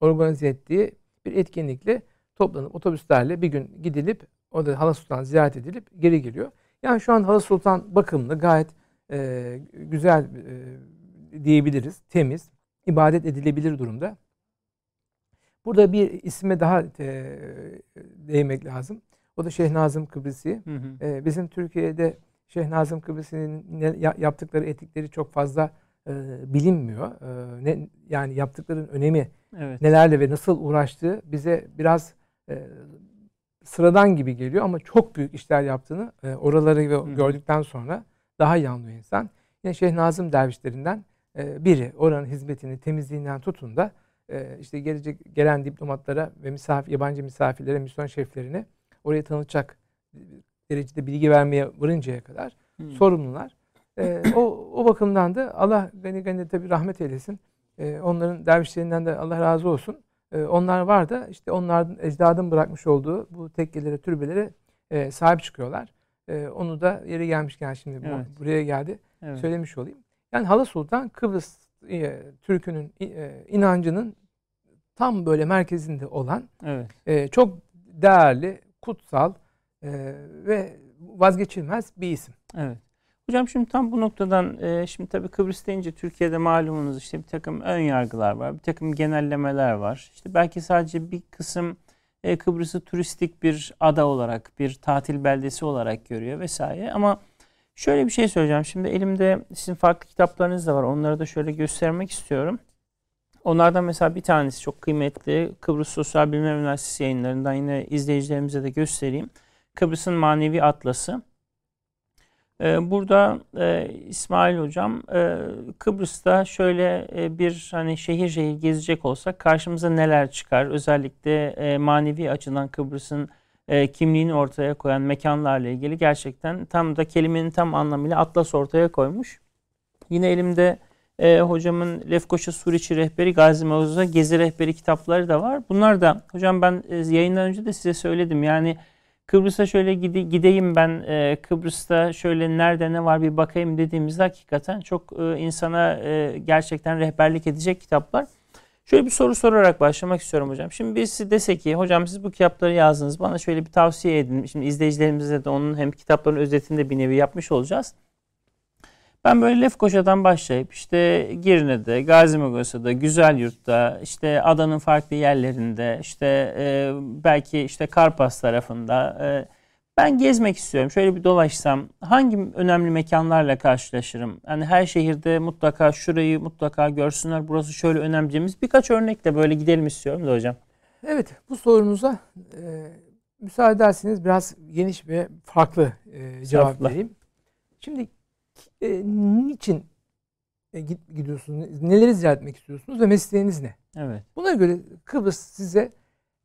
organize ettiği bir etkinlikle toplanıp otobüslerle bir gün gidilip orada Hala Sultan ziyaret edilip geri geliyor. Yani şu an Hala Sultan bakımlı, gayet e, güzel e, diyebiliriz, temiz, ibadet edilebilir durumda. Burada bir isme daha e, değinmek lazım. O da Şeyh Nazım Kıbrısi. Hı hı. E, bizim Türkiye'de Şeyh Nazım Kıbrısi'nin yaptıkları etikleri çok fazla e, bilinmiyor. E, ne, yani yaptıkların önemi evet. nelerle ve nasıl uğraştığı bize biraz e, sıradan gibi geliyor ama çok büyük işler yaptığını e, oraları Hı. gördükten sonra daha iyi anlıyor insan. Yine Şeyh Nazım dervişlerinden e, biri oranın hizmetini temizliğinden tutun da e, işte gelecek gelen diplomatlara ve misafir, yabancı misafirlere, misyon şeflerine orayı tanıtacak derecede bilgi vermeye varıncaya kadar hmm. sorumlular. E, o, o bakımdan da Allah gani gani tabi rahmet eylesin. E, onların dervişlerinden de Allah razı olsun. E, onlar var da işte onların ecdadın bırakmış olduğu bu tekkelere, türbelere e, sahip çıkıyorlar. E, onu da yeri gelmişken şimdi evet. buraya geldi. Evet. Söylemiş olayım. Yani Hala Sultan Kıbrıs e, Türk'ünün e, inancının tam böyle merkezinde olan evet. e, çok değerli, kutsal e, ve vazgeçilmez bir isim. Evet. Hocam şimdi tam bu noktadan e, şimdi tabii Kıbrıs deyince Türkiye'de malumunuz işte bir takım ön yargılar var, bir takım genellemeler var. İşte belki sadece bir kısım e, Kıbrıs'ı turistik bir ada olarak, bir tatil beldesi olarak görüyor vesaire. Ama şöyle bir şey söyleyeceğim. Şimdi elimde sizin farklı kitaplarınız da var. Onları da şöyle göstermek istiyorum. Onlardan mesela bir tanesi çok kıymetli. Kıbrıs Sosyal Bilimler Üniversitesi yayınlarından yine izleyicilerimize de göstereyim. Kıbrıs'ın Manevi Atlası. Ee, burada e, İsmail Hocam e, Kıbrıs'ta şöyle e, bir hani şehir şehir gezecek olsak karşımıza neler çıkar? Özellikle e, manevi açıdan Kıbrıs'ın e, kimliğini ortaya koyan mekanlarla ilgili gerçekten tam da kelimenin tam anlamıyla atlas ortaya koymuş. Yine elimde e, hocamın Lefkoşa Suriçi Rehberi, Gazi Mevzu'da Gezi Rehberi kitapları da var. Bunlar da hocam ben e, yayından önce de size söyledim. Yani Kıbrıs'a şöyle gide, gideyim ben e, Kıbrıs'ta şöyle nerede ne var bir bakayım dediğimizde hakikaten çok e, insana e, gerçekten rehberlik edecek kitaplar. Şöyle bir soru sorarak başlamak istiyorum hocam. Şimdi birisi dese ki hocam siz bu kitapları yazdınız bana şöyle bir tavsiye edin. Şimdi izleyicilerimize de onun hem kitapların özetinde bir nevi yapmış olacağız. Ben böyle Lefkoşa'dan başlayıp işte Girne'de, Gazi Güzel Yurt'ta, işte adanın farklı yerlerinde, işte e, belki işte Karpas tarafında e, ben gezmek istiyorum. Şöyle bir dolaşsam hangi önemli mekanlarla karşılaşırım? Yani her şehirde mutlaka şurayı mutlaka görsünler. Burası şöyle önemliyemiz. Birkaç örnekle böyle gidelim istiyorum da hocam. Evet bu sorunuza e, müsaade ederseniz biraz geniş ve farklı e, cevap vereyim. Şimdi e, niçin e, gidiyorsunuz? Neleri ziyaret etmek istiyorsunuz ve mesleğiniz ne? Evet. Buna göre Kıbrıs size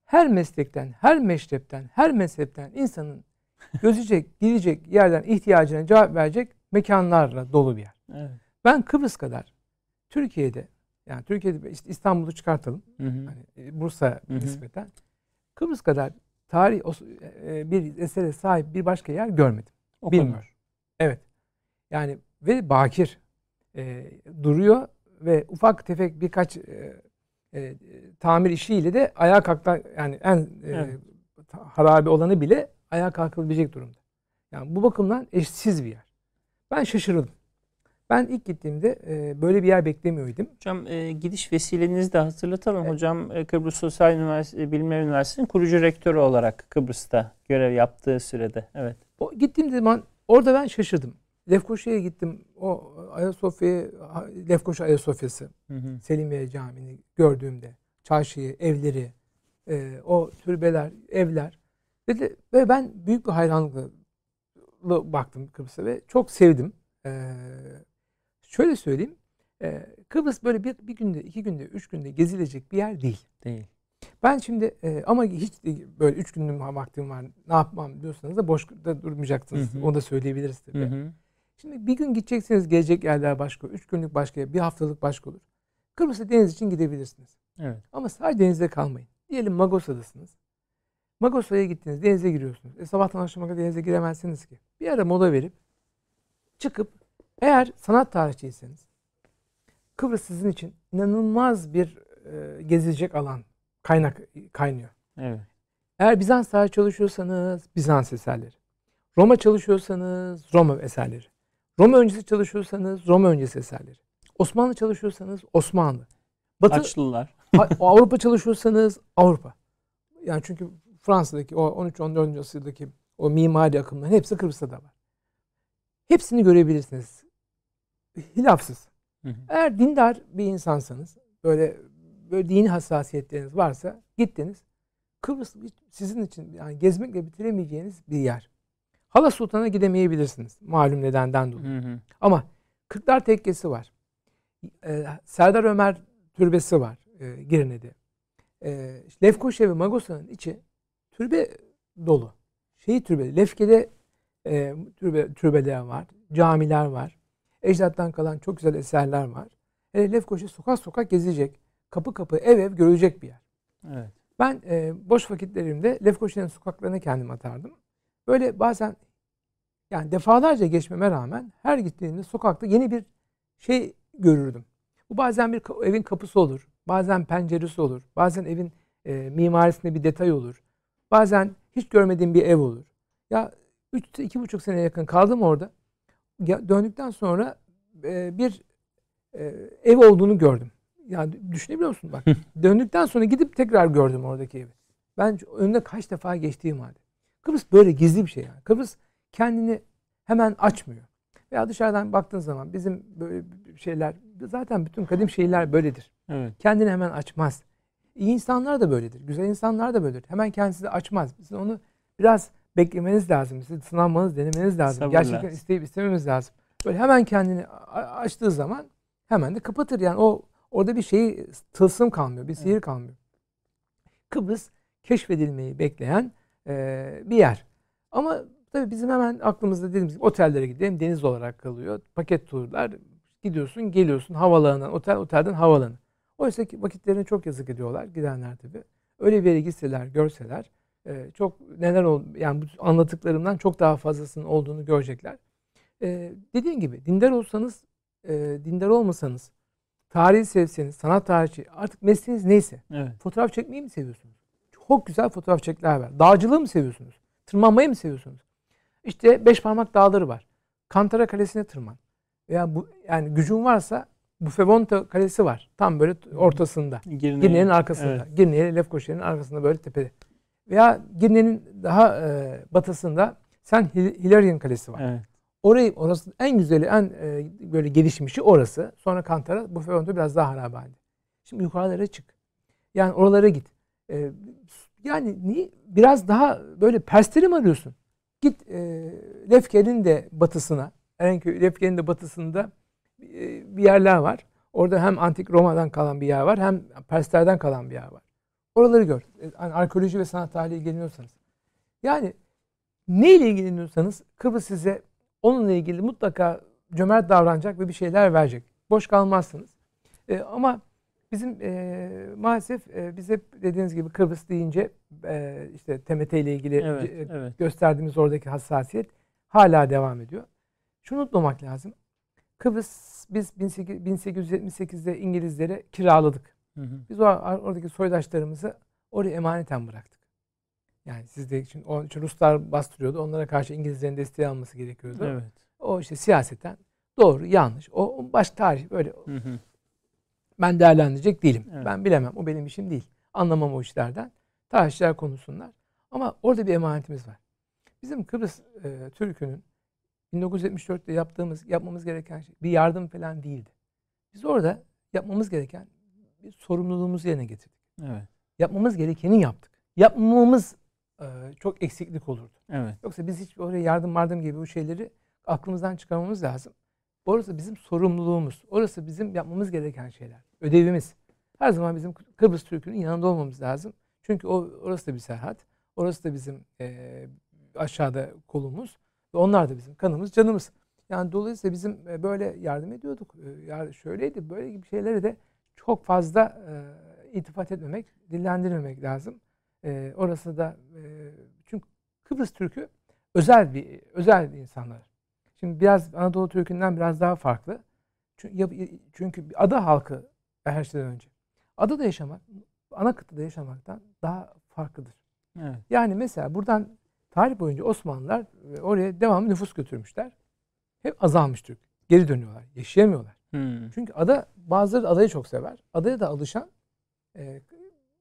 her meslekten, her meşrepten, her mezhepten insanın gözecek, gidecek yerden ihtiyacına cevap verecek mekanlarla dolu bir yer. Evet. Ben Kıbrıs kadar Türkiye'de yani Türkiye'de işte İstanbul'u çıkartalım. Hı hı. Hani e, Bursa hı hı. nispeten. Kıbrıs kadar tarih e, bir esere sahip bir başka yer görmedim. Bilmiyorum. Evet. Yani ve bakir e, duruyor ve ufak tefek birkaç e, e, tamir işiyle de ayağa kalktı yani en e, evet. harabi olanı bile ayağa kalkılabilecek durumda. Yani bu bakımdan eşsiz bir yer. Ben şaşırdım. Ben ilk gittiğimde e, böyle bir yer beklemiyordum. Hocam e, gidiş vesilenizi de hatırlatalım. Evet. Hocam e, Kıbrıs Sosyal Üniversitesi, Bilimler Üniversitesi'nin kurucu rektörü olarak Kıbrıs'ta görev yaptığı sürede. Evet. O, gittiğim zaman orada ben şaşırdım. Lefkoşa'ya gittim. O Ayasofya, Lefkoşa Ayasofya'sı. Selimiye Camii'ni gördüğümde, çarşıyı, evleri, e, o türbeler, evler. Ve, ve ben büyük bir hayranlıkla baktım Kıbrıs'a ve çok sevdim. E, şöyle söyleyeyim, e, Kıbrıs böyle bir, bir günde, iki günde, üç günde gezilecek bir yer değil. Değil. Ben şimdi e, ama hiç de böyle üç günlük vaktim var ne yapmam diyorsanız da boş da durmayacaksınız. Hı hı. Onu da söyleyebiliriz tabii. Hı hı. Şimdi bir gün gideceksiniz gelecek yerler başka. Üç günlük başka bir haftalık başka olur. Kıbrıs'a deniz için gidebilirsiniz. Evet. Ama sadece denizde kalmayın. Diyelim Magosa'dasınız. Magosa'ya gittiniz denize giriyorsunuz. E, sabahtan akşama kadar denize giremezsiniz ki. Bir ara mola verip çıkıp eğer sanat tarihçiyseniz Kıbrıs sizin için inanılmaz bir e, gezilecek alan kaynak kaynıyor. Evet. Eğer Bizans tarihi çalışıyorsanız Bizans eserleri. Roma çalışıyorsanız Roma eserleri. Roma öncesi çalışıyorsanız Roma öncesi eserleri. Osmanlı çalışıyorsanız Osmanlı. Batı Haçlılar. Ha- Avrupa çalışıyorsanız Avrupa. Yani çünkü Fransa'daki o 13-14. asırdaki o mimari akımların hepsi Kıbrıs'ta da var. Hepsini görebilirsiniz. Hilafsız. Hı hı. Eğer dindar bir insansanız, böyle böyle dini hassasiyetleriniz varsa gittiniz. Kıbrıs sizin için yani gezmekle bitiremeyeceğiniz bir yer. Hala Sultan'a gidemeyebilirsiniz. Malum nedenden dolayı. Hı hı. Ama Kırklar Tekkesi var. Ee, Serdar Ömer Türbesi var e, Girne'de. Ee, işte Lefkoşa ve Magosa'nın içi türbe dolu. Şey türbe, Lefke'de e, türbe, türbeler var, camiler var. Ecdattan kalan çok güzel eserler var. Hele Lefkoşa sokak sokak gezecek, kapı kapı, ev ev görülecek bir yer. Evet. Ben e, boş vakitlerimde Lefkoşa'nın sokaklarına kendim atardım. Böyle bazen yani defalarca geçmeme rağmen her gittiğimde sokakta yeni bir şey görürdüm. Bu bazen bir evin kapısı olur, bazen penceresi olur, bazen evin e, mimarisinde bir detay olur, bazen hiç görmediğim bir ev olur. Ya üç, iki buçuk sene yakın kaldım orada. Ya, döndükten sonra e, bir e, ev olduğunu gördüm. Yani düşünebiliyor musun bak? Döndükten sonra gidip tekrar gördüm oradaki evi. Ben önüne kaç defa geçtiğim halde. Kıbrıs böyle gizli bir şey yani. Kıbrıs kendini hemen açmıyor. Veya dışarıdan baktığın zaman bizim böyle şeyler zaten bütün kadim şehirler böyledir. Evet. Kendini hemen açmaz. İyi insanlar da böyledir. Güzel insanlar da böyledir. Hemen kendisi açmaz. Sizin onu biraz beklemeniz lazım. Siz sınanmanız, denemeniz lazım. Sabırla. Gerçekten isteyip istememiz lazım. Böyle hemen kendini açtığı zaman hemen de kapatır. Yani o orada bir şey tılsım kalmıyor. Bir sihir kalmıyor. Kıbrıs keşfedilmeyi bekleyen e, bir yer. Ama tabii bizim hemen aklımızda dediğimiz gibi otellere gidelim. Deniz olarak kalıyor. Paket turlar. Gidiyorsun, geliyorsun havaalanından, otel, otelden havaalanı. Oysa ki vakitlerini çok yazık ediyorlar gidenler tabii. Öyle bir yere gitseler, görseler e, çok neler ol yani bu anlattıklarımdan çok daha fazlasının olduğunu görecekler. E, dediğim gibi dindar olsanız, e, dindar olmasanız, tarihi sevseniz, sanat tarihçi artık mesleğiniz neyse. Evet. Fotoğraf çekmeyi mi seviyorsunuz? Çok güzel fotoğraf çekler var. Dağcılığı mı seviyorsunuz? Tırmanmayı mı seviyorsunuz? İşte beş parmak dağları var. Kantara Kalesi'ne tırman. Veya bu yani gücün varsa Buffebonto Kalesi var. Tam böyle ortasında. Girne'nin, Girne'nin arkasında. Evet. Girne'ye Lefkoşa'nın arkasında böyle tepede. Veya Girne'nin daha e, batısında Sen Hil- Hilarion Kalesi var. Evet. Orayı orası en güzeli, en e, böyle gelişmişi orası. Sonra Kantara, bu Feonto biraz daha harabe halde. Şimdi yukarılara çık. Yani oralara git. E, yani niye biraz daha böyle persleri mi arıyorsun? Git e, Lefke'nin de batısına, Erenköy Lefke'nin de batısında e, bir yerler var. Orada hem antik Roma'dan kalan bir yer var, hem Perslerden kalan bir yer var. Oraları gör. E, Hani arkeoloji ve sanat tarihi ilgileniyorsanız. Yani ne ile ilgileniyorsanız Kıbrıs size onunla ilgili mutlaka cömert davranacak ve bir şeyler verecek. Boş kalmazsınız. E, ama bizim e, maalesef e, biz hep dediğiniz gibi Kıbrıs deyince e, işte TMT ile ilgili Evet, e, evet. gösterdiğimiz oradaki hassasiyet hala devam ediyor. Şunu unutmamak lazım. Kıbrıs biz 18 1878'de İngilizlere kiraladık. Hı hı. Biz o oradaki soydaşlarımızı oraya emaneten bıraktık. Yani siz de için, için Ruslar bastırıyordu. Onlara karşı İngilizlerin desteği alması gerekiyordu. Evet. O işte siyaseten doğru, yanlış. O, o baş tarih böyle Hı hı. Ben değerlendirecek değilim. Evet. Ben bilemem. O benim işim değil. Anlamam o işlerden. Tarihçiler konuşsunlar. Ama orada bir emanetimiz var. Bizim Kıbrıs e, Türk'ünün 1974'te yaptığımız, yapmamız gereken şey bir yardım falan değildi. Biz orada yapmamız gereken bir sorumluluğumuzu yerine getirdik. Evet. Yapmamız gerekeni yaptık. Yapmamamız e, çok eksiklik olurdu. Evet. Yoksa biz hiç oraya yardım yardım gibi bu şeyleri aklımızdan çıkarmamız lazım. Orası bizim sorumluluğumuz. Orası bizim yapmamız gereken şeyler. Ödevimiz. her zaman bizim Kıbrıs Türk'ünün yanında olmamız lazım. Çünkü o orası da bir seyahat. Orası da bizim e, aşağıda kolumuz. Ve onlar da bizim kanımız, canımız. Yani dolayısıyla bizim e, böyle yardım ediyorduk. E, yani şöyleydi, böyle gibi şeylere de çok fazla e, iltifat etmemek, dillendirmemek lazım. E, orası da e, çünkü Kıbrıs Türk'ü özel bir özel bir insanlar. Şimdi biraz Anadolu Türk'ünden biraz daha farklı. Çünkü, çünkü ada halkı her şeyden önce. Adada yaşamak, ana kıtada yaşamaktan daha farklıdır. Evet. Yani mesela buradan tarih boyunca Osmanlılar e, oraya devamlı nüfus götürmüşler. Hep azalmış Türk. Geri dönüyorlar. Yaşayamıyorlar. Hmm. Çünkü ada bazıları adayı çok sever. Adaya da alışan e,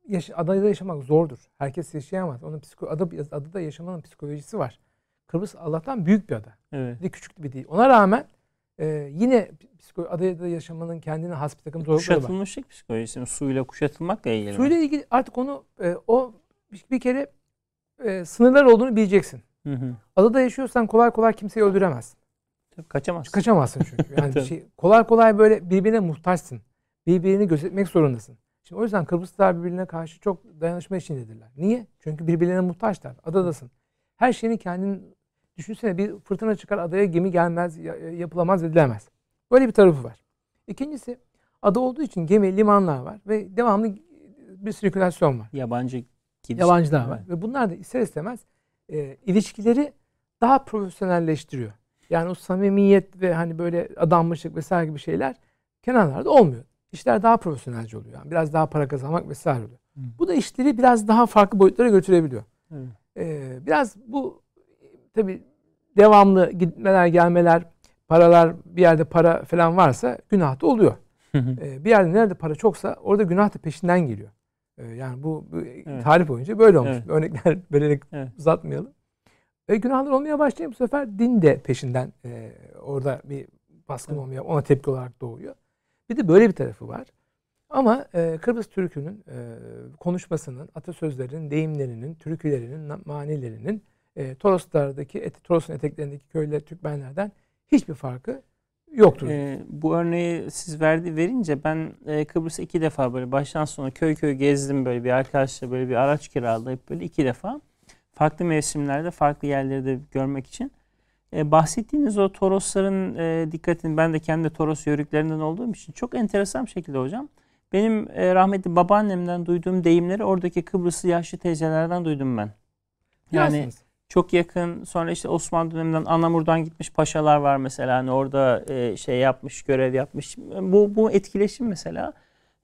yaş- adada yaşamak zordur. Herkes yaşayamaz. Onun psiko ada, adada yaşamanın psikolojisi var. Kıbrıs Allah'tan büyük bir ada. Evet. Bir küçük bir değil. Ona rağmen e, yine psiko adada yaşamanın kendine has bir takım zorlukları var. Kuşatılmışlık psikolojisi mi? Suyla kuşatılmakla ilgili Suyla ilgili artık onu e, o bir kere e, sınırlar olduğunu bileceksin. Hı hı. Adada yaşıyorsan kolay kolay kimseyi öldüremezsin. Kaçamazsın. Kaçamazsın çünkü. Yani bir şey, kolay kolay böyle birbirine muhtaçsın. Birbirini gözetmek zorundasın. Şimdi o yüzden Kıbrıslılar birbirine karşı çok dayanışma içindedirler. Niye? Çünkü birbirlerine muhtaçlar. Adadasın. Her şeyini kendin düşünsene bir fırtına çıkar adaya gemi gelmez, yapılamaz, edilemez. Böyle bir tarafı var. İkincisi ada olduğu için gemi, limanlar var ve devamlı bir sirkülasyon var. Yabancı gidiş. Yabancılar var. Ve bunlar da ister istemez e, ilişkileri daha profesyonelleştiriyor. Yani o samimiyet ve hani böyle adanmışlık vesaire gibi şeyler kenarlarda olmuyor. İşler daha profesyonelce oluyor. Yani biraz daha para kazanmak vesaire oluyor. Hı. Bu da işleri biraz daha farklı boyutlara götürebiliyor. Ee, biraz bu tabi devamlı gitmeler gelmeler paralar bir yerde para falan varsa günah da oluyor. ee, bir yerde nerede para çoksa orada günah da peşinden geliyor. Ee, yani bu, bu evet. tarih boyunca böyle olmuş. Evet. Örnekler vererek evet. uzatmayalım. Ve günahlar olmaya başlayınca bu sefer din de peşinden e, orada bir baskın evet. olmaya ona tepki olarak doğuyor. Bir de böyle bir tarafı var. Ama e, Kıbrıs Türk'ünün e, konuşmasının, atasözlerinin, deyimlerinin, türkülerinin, manilerinin e, Toroslardaki, et, Toros'un eteklerindeki köylüler, Türkmenlerden hiçbir farkı yoktur. E, bu örneği siz verdi verince ben e, Kıbrıs'a iki defa böyle baştan sona köy köy gezdim böyle bir arkadaşla böyle bir araç kiralayıp böyle iki defa farklı mevsimlerde farklı yerleri de görmek için. E, bahsettiğiniz o Torosların e, dikkatini ben de kendi Toros yörüklerinden olduğum için çok enteresan bir şekilde hocam. Benim e, rahmetli babaannemden duyduğum deyimleri oradaki Kıbrıslı yaşlı teyzelerden duydum ben. Yani Yazsınız. Çok yakın sonra işte Osmanlı döneminden Anamur'dan gitmiş paşalar var mesela hani orada e, şey yapmış görev yapmış. Bu bu etkileşim mesela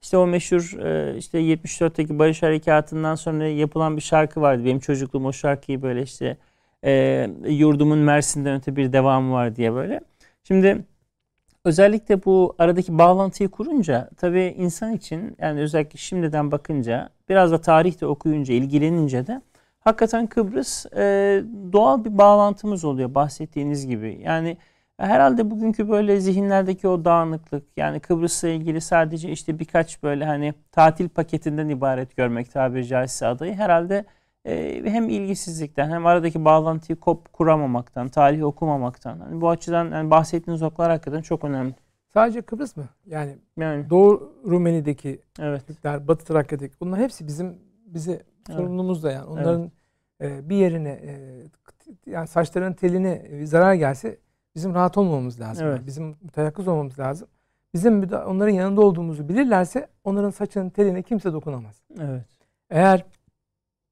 işte o meşhur e, işte 74'teki Barış Harekatı'ndan sonra yapılan bir şarkı vardı. Benim çocukluğum o şarkıyı böyle işte e, yurdumun Mersin'den öte bir devamı var diye böyle. Şimdi özellikle bu aradaki bağlantıyı kurunca tabii insan için yani özellikle şimdiden bakınca biraz da tarihte okuyunca ilgilenince de hakikaten Kıbrıs e, doğal bir bağlantımız oluyor bahsettiğiniz gibi. Yani herhalde bugünkü böyle zihinlerdeki o dağınıklık yani Kıbrıs'la ilgili sadece işte birkaç böyle hani tatil paketinden ibaret görmek tabiri caizse adayı herhalde e, hem ilgisizlikten hem aradaki bağlantıyı kop kuramamaktan, tarihi okumamaktan. Yani bu açıdan yani bahsettiğiniz noktalar hakikaten çok önemli. Sadece Kıbrıs mı? Yani, yani. Doğu Rumeli'deki evet. Türkler, Batı Trakya'daki bunlar hepsi bizim evet. Sorumluluğumuz da yani. Onların evet. e, bir yerine e, yani saçlarının teline zarar gelse bizim rahat olmamamız lazım. Evet. Yani bizim müteyakkız olmamız lazım. Bizim onların yanında olduğumuzu bilirlerse onların saçının teline kimse dokunamaz. Evet. Eğer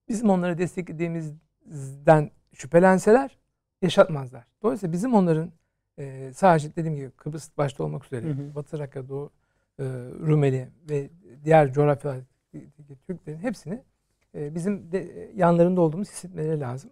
bizim onları desteklediğimizden şüphelenseler yaşatmazlar. Dolayısıyla bizim onların e, sadece dediğim gibi Kıbrıs başta olmak üzere hı hı. Batı Raka, Doğu e, Rumeli ve diğer coğrafyalardaki Türklerin hepsini e, bizim de yanlarında olduğumuz hissetmeleri lazım.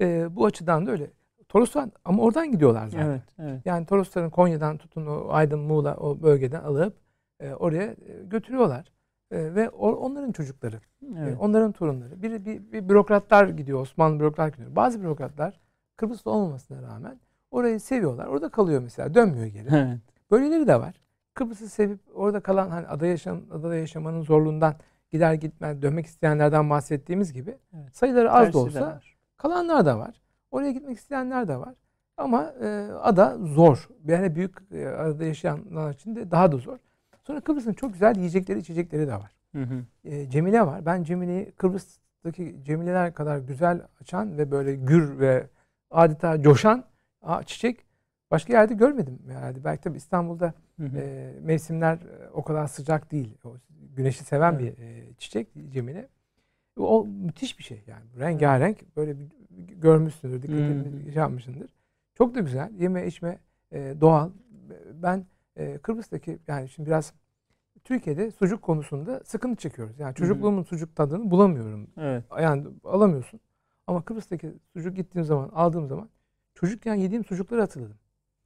E, bu açıdan da öyle. Toroslar ama oradan gidiyorlar zaten. Evet, evet. Yani Torosların Konya'dan tutun o Aydın, Muğla o bölgeden alıp e, oraya e, götürüyorlar. E, ve o, onların çocukları, e, evet. e, onların torunları. Bir, bir, bir bürokratlar gidiyor, Osmanlı bürokratlar gidiyor. Bazı bürokratlar Kıbrıs'ta olmamasına rağmen orayı seviyorlar. Orada kalıyor mesela, dönmüyor geri. Evet. Böyleleri de var. Kıbrıs'ı sevip orada kalan hani ada yaşam adada yaşamanın zorluğundan gider gitmez dönmek isteyenlerden bahsettiğimiz gibi evet. sayıları az Tersi da olsa kalanlar da var. Oraya gitmek isteyenler de var. Ama e, ada zor. Yani büyük e, adada yaşayanlar için de daha da zor. Sonra Kıbrıs'ın çok güzel yiyecekleri, içecekleri de var. Hı hı. E, Cemile var. Ben Cemile'yi Kıbrıs'taki Cemileler kadar güzel açan ve böyle gür ve adeta coşan aa, çiçek başka yerde görmedim. Yani belki tabii İstanbul'da Hı hı. e, mevsimler e, o kadar sıcak değil. O güneşi seven Evet. bir e, çiçek Cemile. O müthiş bir şey yani. Rengarenk böyle bir, görmüşsündür, dikkatini Hı. şey yapmışsındır. Çok da güzel. Yeme içme e, doğal. Ben e, Kıbrıs'taki yani şimdi biraz Türkiye'de sucuk konusunda sıkıntı çekiyoruz. Yani çocukluğumun sucuk tadını bulamıyorum. Evet. Yani alamıyorsun. Ama Kıbrıs'taki sucuk gittiğim zaman, aldığım zaman çocukken yediğim sucukları hatırladım.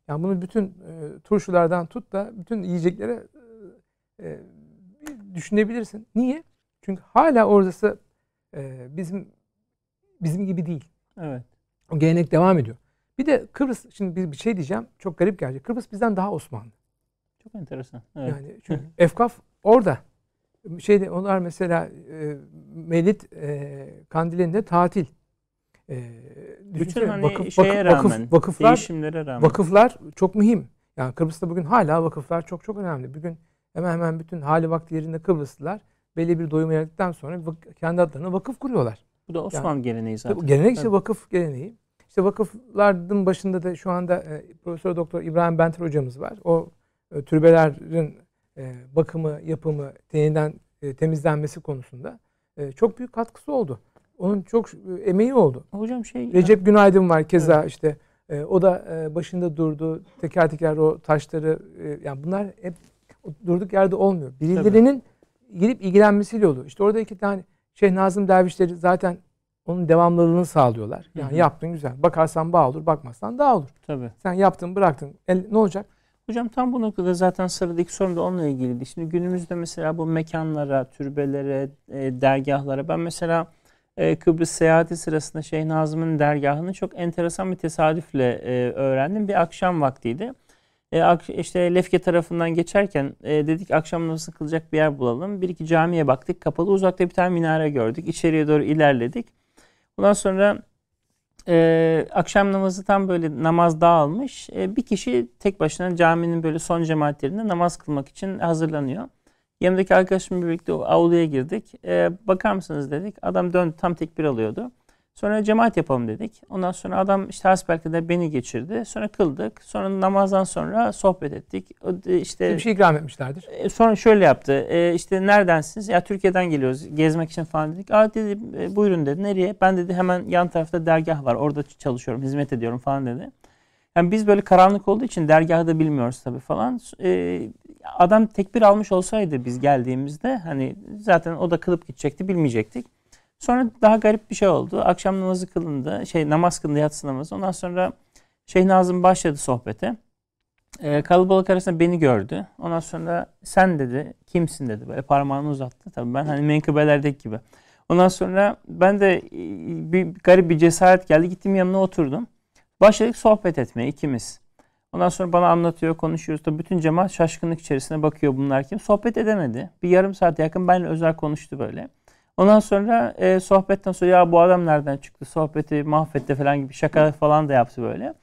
Yani bunu bütün e, turşulardan tut da bütün yiyeceklere e, e, düşünebilirsin. Niye? Çünkü hala orası e, bizim bizim gibi değil. Evet. O gelenek devam ediyor. Bir de Kıbrıs, şimdi bir, bir şey diyeceğim, çok garip gelecek. Kıbrıs bizden daha Osmanlı. Çok enteresan. Evet. Yani çünkü Efkaf orada. Şeyde onlar mesela e, Mevlid e, kandilinde tatil. E, Bütün hani vakıf- şeye vakıf- rağmen, vakıflar, değişimlere rağmen. vakıflar çok mühim. Yani Kıbrıs'ta bugün hala vakıflar çok çok önemli. Bugün hemen hemen bütün hali vakti yerinde Kıbrıslılar belli bir doyumu yaradıktan sonra kendi adlarına vakıf kuruyorlar. Bu da Osmanlı geleneği zaten. Bu gelenek işte vakıf geleneği. İşte vakıfların başında da şu anda e, Profesör Doktor İbrahim Benter hocamız var. O e, türbelerin e, bakımı, yapımı, yeniden e, temizlenmesi konusunda e, çok büyük katkısı oldu. Onun çok e, emeği oldu. Hocam şey Recep Günaydın var keza işte e, o da e, başında durdu. Teker teker o taşları e, yani bunlar hep durduk yerde olmuyor. Birilerinin gelip ilgilenmesiyle oluyor. İşte orada iki tane Şeyh Nazım dervişleri zaten onun devamlılığını sağlıyorlar. Yani Hı hı. yaptın güzel. Bakarsan bağ olur, bakmazsan daha olur. tabii. Sen yaptın, bıraktın. El, ne olacak? Hocam tam bu noktada zaten sıradaki sorum da onunla ilgiliydi. Şimdi günümüzde mesela bu mekanlara, türbelere, e, dergahlara ben mesela e, Kıbrıs seyahati sırasında Şeyh Nazım'ın dergahını çok enteresan bir tesadüfle e, öğrendim. Bir akşam vaktiydi. E, işte Lefke tarafından geçerken e, dedik akşam namazı kılacak bir yer bulalım. Bir iki camiye baktık kapalı. Uzakta bir tane minare gördük. İçeriye doğru ilerledik. Ondan sonra e, akşam namazı tam böyle namaz dağılmış. E, bir kişi tek başına caminin böyle son cemaatlerinde namaz kılmak için hazırlanıyor. Yanımdaki arkadaşımla birlikte o avluya girdik. E, bakar mısınız dedik. Adam döndü tam tekbir alıyordu. Sonra cemaat yapalım dedik. Ondan sonra adam işte hasbelkader beni geçirdi. Sonra kıldık. Sonra namazdan sonra sohbet ettik. E, işte Bir şey ikram etmişlerdir. e, Sonra şöyle yaptı. E, işte neredensiniz? Ya Türkiye'den geliyoruz. Gezmek için falan dedik. Aa dedi buyurun dedi. Nereye? Ben dedi hemen yan tarafta dergah var. Orada çalışıyorum, hizmet ediyorum falan dedi. Yani biz böyle karanlık olduğu için dergahı da bilmiyoruz tabii falan. E, adam tekbir almış olsaydı biz geldiğimizde hani zaten o da kılıp gidecekti bilmeyecektik. Sonra daha garip bir şey oldu. Akşam namazı kılındı. Şey namaz kılındı yatsı namazı. Ondan sonra Şeyh Nazım başladı sohbete. Ee, kalabalık arasında beni gördü. Ondan sonra sen dedi, kimsin dedi. Böyle parmağını uzattı. Tabii ben hani menkıbelerdeki gibi. Ondan sonra ben de e, bir garip bir cesaret geldi. Gittim yanına oturdum. Başladık sohbet etmeye ikimiz. Ondan sonra bana anlatıyor, konuşuyoruz. Tabii bütün cemaat şaşkınlık içerisine bakıyor bunlar kim. Sohbet edemedi. Bir yarım saat yakın benimle özel konuştu böyle. Ondan sonra e, sohbetten sonra ya bu adam nereden çıktı? Sohbeti mahvetti falan gibi şaka falan da yaptı böyle.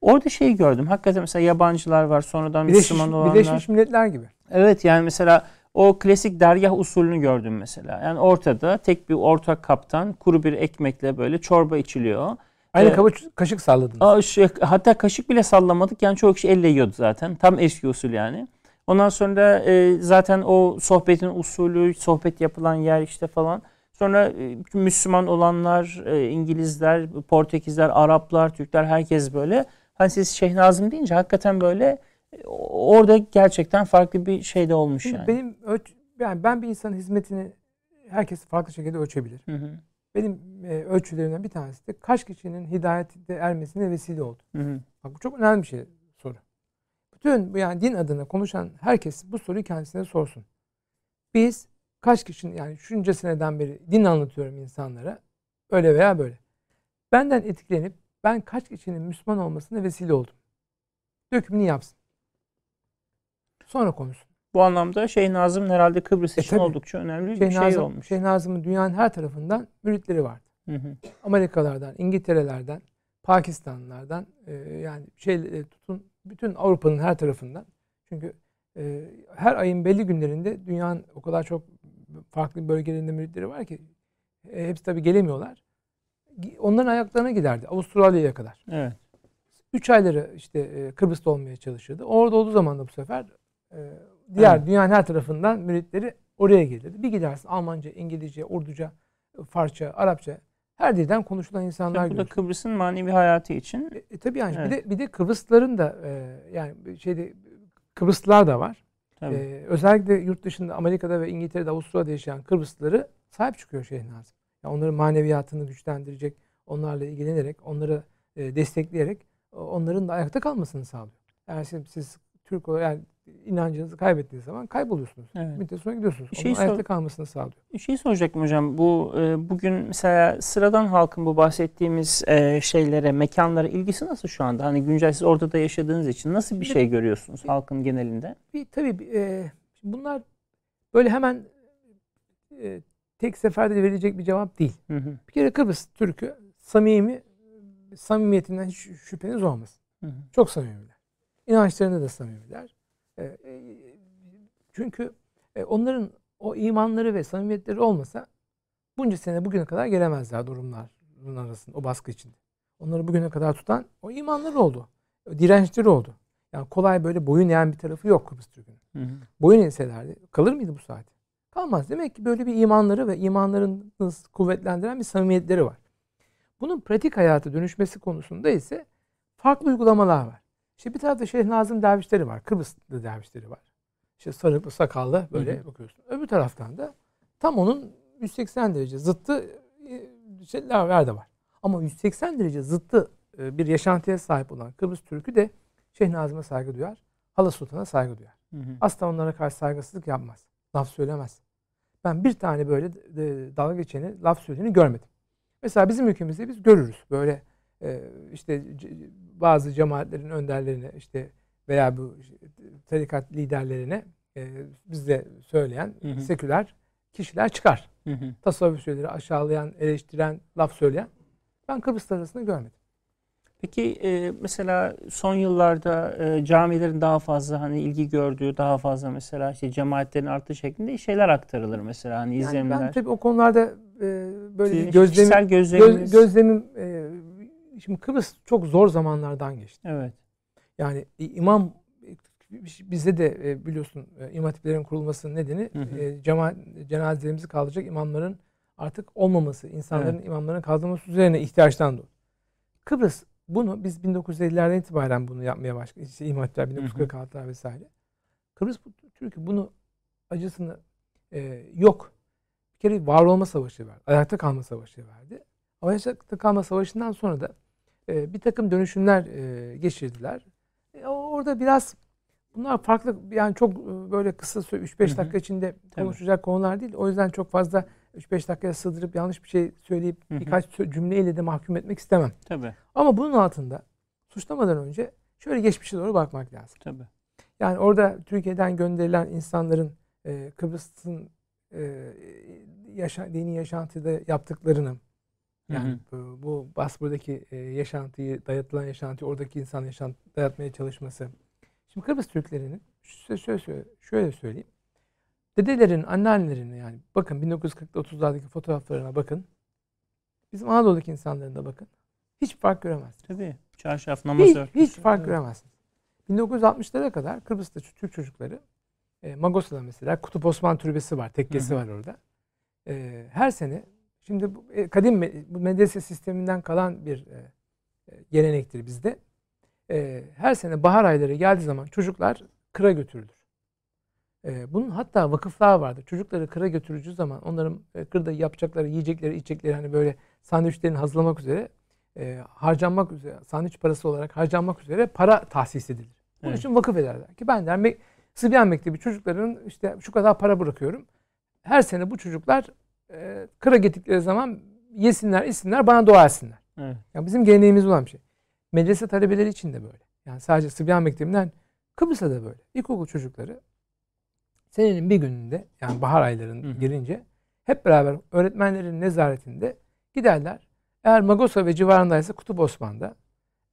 Orada şeyi gördüm. Hakikaten mesela yabancılar var. Sonradan Birleşmiş, Müslüman olanlar. Birleşmiş Milletler gibi. Evet yani mesela o klasik dergah usulünü gördüm mesela. Yani ortada tek bir ortak kaptan kuru bir ekmekle böyle çorba içiliyor. Aynı Evet. kavuç, kaşık salladınız. Şey, hatta kaşık bile sallamadık. Yani çoğu kişi elle yiyordu zaten. Tam eski usul yani. Ondan sonra e, zaten o sohbetin usulü, sohbet yapılan yer işte falan. Sonra e, Müslüman olanlar, e, İngilizler, Portekizler, Araplar, Türkler herkes böyle. Hani siz Şeyh Nazım deyince hakikaten böyle e, orada gerçekten farklı bir şey de olmuş Şimdi yani. Benim ölç, yani ben bir insanın hizmetini herkes farklı şekilde ölçebilir. Hı hı, Benim e, ölçülerimden bir tanesi de kaç kişinin hidayete ermesine vesile oldu. hı hı. Bak bu çok önemli bir şey. Bütün bu yani din adına konuşan herkes bu soruyu kendisine sorsun. Biz kaç kişinin yani şunca seneden beri din anlatıyorum insanlara öyle veya böyle. Benden etkilenip ben kaç kişinin Müslüman olmasına vesile oldum. Dökümünü yapsın. Sonra konuşsun. Bu anlamda Şeyh Nazım herhalde Kıbrıs E, için tabii. oldukça önemli bir Şeyh şey Nazım, olmuş. Şeyh Nazım'ın dünyanın her tarafından müritleri vardı. Hı hı. Amerikalardan, İngiltere'lerden, Pakistanlılardan e, yani şey e, tutun bütün Avrupa'nın her tarafından. Çünkü e, her ayın belli günlerinde dünyanın o kadar çok farklı bölgelerinde müritleri var ki e, hepsi tabii gelemiyorlar. Onların ayaklarına giderdi Avustralya'ya kadar. Evet. Üç ayları işte e, Kıbrıs'ta olmaya çalışırdı. Orada olduğu zaman da bu sefer e, diğer evet. dünyanın her tarafından müritleri oraya gelirdi. Bir gidersin Almanca, İngilizce, Urduca, Farsça, Arapça her dilden konuşulan insanlar tabii Bu da Kıbrıs'ın manevi hayatı için. E, e, tabii yani evet. bir de bir de Kıbrıslıların da e, yani şeyde Kıbrıslılar da var. Tabii. E, özellikle yurt dışında Amerika'da ve İngiltere'de, Avustralya'da yaşayan Kıbrıslıları sahip çıkıyor Şeyh Nazım. Yani onların maneviyatını güçlendirecek, onlarla ilgilenerek, onları e, destekleyerek onların da ayakta kalmasını sağlıyor. Yani siz, siz Türk olarak yani inancınızı kaybettiğiniz zaman kayboluyorsunuz. Evet. Müddet sonra gidiyorsunuz. Bir şey Onun ayakta kalmasını sağlıyor. Bir şey soracaktım hocam. Bu e, bugün mesela sıradan halkın bu bahsettiğimiz e, şeylere, mekanlara ilgisi nasıl şu anda? Hani güncel siz orada da yaşadığınız için nasıl bir şey görüyorsunuz halkın genelinde? Bir, tabii e, bunlar böyle hemen e, tek seferde verilecek bir cevap değil. Hı hı. Bir kere Kıbrıs Türk'ü samimi, samimiyetinden hiç şüpheniz olmasın. Hı hı. Çok samimiler. İnançlarında da samimiler. E, e, çünkü e, onların o imanları ve samimiyetleri olmasa bunca sene bugüne kadar gelemezler durumların arasında o baskı içinde. Onları bugüne kadar tutan o imanları oldu. Dirençleri oldu. Yani kolay böyle boyun eğen bir tarafı yok Kıbrıs Türk'ünün. Boyun eğselerdi kalır mıydı bu saat? Kalmaz. Demek ki böyle bir imanları ve imanlarını kuvvetlendiren bir samimiyetleri var. Bunun pratik hayata dönüşmesi konusunda ise farklı uygulamalar var. İşte bir tarafta Şeyh Nazım dervişleri var. Kıbrıslı dervişleri var. İşte sarıklı sakallı böyle hı hı. bakıyorsun. Öbür taraftan da tam onun 180 derece zıttı e, şeyler de var. Ama 180 derece zıttı e, bir yaşantıya sahip olan Kıbrıs Türk'ü de Şeyh Nazım'a saygı duyar. Hala Sultan'a saygı duyar. Hı hı. Asla onlara karşı saygısızlık yapmaz. Laf söylemez. Ben bir tane böyle dalga geçeni laf söylediğini görmedim. Mesela bizim ülkemizde biz görürüz. Böyle işte bazı cemaatlerin önderlerine işte veya bu tarikat liderlerine e, bizde söyleyen hı hı. seküler kişiler çıkar. Hı hı. Tasavvuf şeyleri aşağılayan, eleştiren, laf söyleyen. Ben Kıbrıs arasında görmedim. Peki e, mesela son yıllarda e, camilerin daha fazla hani ilgi gördüğü, daha fazla mesela işte cemaatlerin artış şeklinde şeyler aktarılır mesela hani yani izlenimler. Ben tabii o konularda e, böyle Sizin gözlemim, gözleminiz... göz, gözlemim e, şimdi Kıbrıs çok zor zamanlardan geçti. Evet. Yani imam bizde de e, biliyorsun e, imam hatiplerin kurulmasının nedeni hı hı. E, cema, cenazelerimizi kaldıracak imamların artık olmaması, insanların evet. imamların kaldırılması üzerine ihtiyaçtan doğdu. Kıbrıs bunu biz 1950'lerden itibaren bunu yapmaya başladık. İşte imam hatipler 1946'lar vesaire. Kıbrıs Türkiye bunu acısını e, yok. Bir kere var olma savaşı verdi. Ayakta kalma savaşı verdi. Ayakta kalma savaşından sonra da e, bir takım dönüşümler e, geçirdiler. E, orada biraz bunlar farklı yani çok e, böyle kısa 3-5 dakika içinde konuşacak Tabii. konular değil. O yüzden çok fazla 3-5 dakikaya sığdırıp yanlış bir şey söyleyip Hı-hı. birkaç cümleyle de mahkum etmek istemem. Tabii. Ama bunun altında suçlamadan önce şöyle geçmişe doğru bakmak lazım. Tabii. Yani orada Türkiye'den gönderilen insanların e, Kıbrıs'ın e, yaşa, dini yaşantıda yaptıklarını yani hı hı. bu Basbur'daki yaşantıyı, dayatılan yaşantıyı oradaki insan yaşant dayatmaya çalışması. Şimdi Kıbrıs Türklerinin şöyle, şöyle söyleyeyim. Dedelerin, anneannelerin yani bakın 1940'da 30'lardaki fotoğraflarına bakın. Bizim Anadolu'daki insanların da bakın. Hiç fark göremezsiniz. Tabii. Çarşaf, namaz hiç, örtüsü. Hiç fark evet. göremezsiniz. 1960'lara kadar Kıbrıs'ta Türk çocukları e, Magosa'da mesela Kutup Osman Türbesi var. Tekkesi hı hı. var orada. E, her sene Şimdi e, kadim bu medrese sisteminden kalan bir e, e, gelenektir bizde. Her sene bahar ayları geldiği zaman çocuklar kıra götürülür. Bunun hatta vakıflar vardı. Çocukları kıra götürücü zaman onların kırda yapacakları yiyecekleri, içecekleri hani böyle sandviçlerini hazırlamak üzere e, harcanmak üzere, sandviç parası olarak harcanmak üzere para tahsis edilir. Bunun evet. için vakıf ederler. Ki ben der Sıbyan Mektebi çocukların işte şu kadar para bırakıyorum. Her sene bu çocuklar e, kıra gittikleri zaman yesinler, içsinler, bana dua etsinler. Evet. Yani bizim geleneğimiz olan bir şey. Medrese talebeleri için de böyle. Yani sadece Sıbyan Mektebi'nden Kıbrıs'ta da böyle. İlkokul çocukları senenin bir gününde yani bahar aylarının hı girince hep beraber öğretmenlerin nezaretinde giderler. Eğer Magosa ve civarındaysa Kutup Osman'da,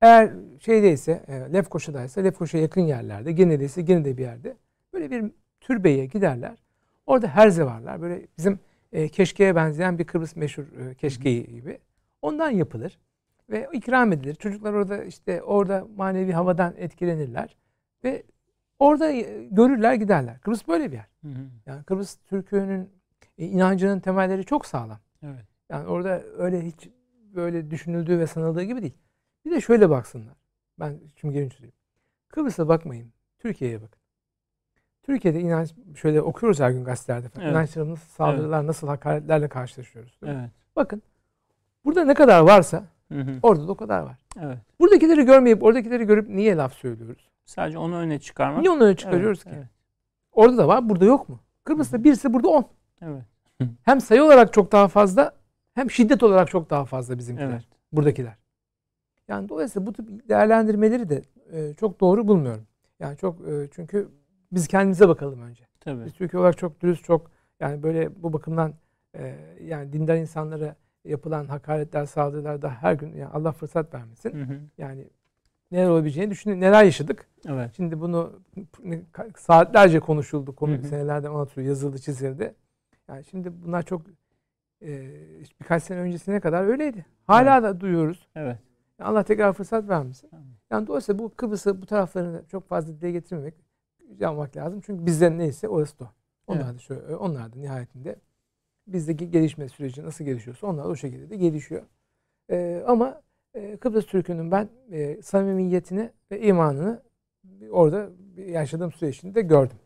eğer şeydeyse, e, Lefkoşa'daysa Lefkoşa'ya yakın yerlerde, gene ise gene de bir yerde böyle Böyle bir türbeye giderler. Orada herze varlar. Böyle bizim e, keşkeye benzeyen bir Kıbrıs meşhur e, keşkeği gibi. Ondan yapılır ve ikram edilir. Çocuklar orada işte orada manevi havadan etkilenirler ve orada e, görürler giderler. Kıbrıs böyle bir yer. Hı hı. Yani Kıbrıs Türk'ünün e, inancının temelleri çok sağlam. Evet. Yani orada öyle hiç böyle düşünüldüğü ve sanıldığı gibi değil. Bir de şöyle baksınlar. Ben şimdi gelin söyleyeyim. Kıbrıs'a bakmayın. Türkiye'ye bakın. Türkiye'de inanç şöyle okuyoruz her gün gazetelerde falan. Evet. İnançlarımız saldırılar, nasıl hakaretlerle karşılaşıyoruz. Evet. Bakın. Burada ne kadar varsa Hı hı. orada da o kadar var. Evet. Buradakileri görmeyip oradakileri görüp niye laf söylüyoruz? Sadece onu öne çıkarmak. Niye onları çıkarıyoruz Evet, ki? Evet. Orada da var, burada yok mu? Kıbrıs'ta birisi burada on. Evet. Hem sayı olarak çok daha fazla hem şiddet olarak çok daha fazla bizimkiler. Evet. Buradakiler. Yani dolayısıyla bu tip değerlendirmeleri de e, çok doğru bulmuyorum. Yani çok e, çünkü biz kendimize bakalım önce. Tabii. Biz Türkiye olarak çok dürüst, çok yani böyle bu bakımdan e, yani dindar insanlara yapılan hakaretler, saldırılar da her gün yani Allah fırsat vermesin. Hı hı. Yani neler olabileceğini düşünün. Neler yaşadık. Evet. Şimdi bunu saatlerce konuşuldu. Konu Hı hı. senelerden anlatılıyor. Yazıldı, çizildi. Yani şimdi bunlar çok e, birkaç sene öncesine kadar öyleydi. Hala da duyuyoruz. Evet. Allah tekrar fırsat vermesin. Yani dolayısıyla bu Kıbrıs'ı bu taraflarını çok fazla dile getirmemek yapmak lazım. Çünkü bizden neyse orası da. Onlar Evet. da şöyle, onlar da nihayetinde bizdeki gelişme süreci nasıl gelişiyorsa onlar da o şekilde de gelişiyor. Ee, ama e, Kıbrıs Türk'ünün ben e, samimiyetini ve imanını orada yaşadığım süre içinde gördüm.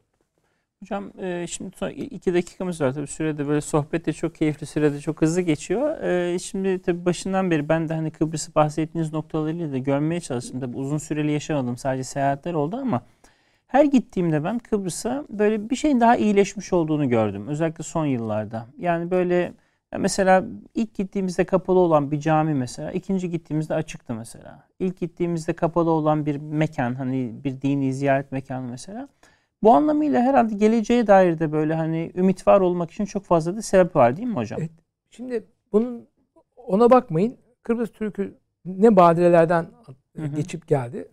Hocam e, şimdi son iki dakikamız var. Tabii sürede böyle sohbet de çok keyifli, sürede çok hızlı geçiyor. E, şimdi tabii başından beri ben de hani Kıbrıs'ı bahsettiğiniz noktalarıyla da görmeye çalıştım. Tabii uzun süreli yaşamadım. Sadece seyahatler oldu ama her gittiğimde ben Kıbrıs'a böyle bir şeyin daha iyileşmiş olduğunu gördüm. Özellikle son yıllarda. Yani böyle mesela ilk gittiğimizde kapalı olan bir cami mesela, ikinci gittiğimizde açıktı mesela. İlk gittiğimizde kapalı olan bir mekan, hani bir dini ziyaret mekanı mesela. Bu anlamıyla herhalde geleceğe dair de böyle hani ümit var olmak için çok fazla da sebep var değil mi hocam? Evet. Şimdi bunun ona bakmayın. Kıbrıs Türk'ü ne badirelerden Hı hı. geçip geldi.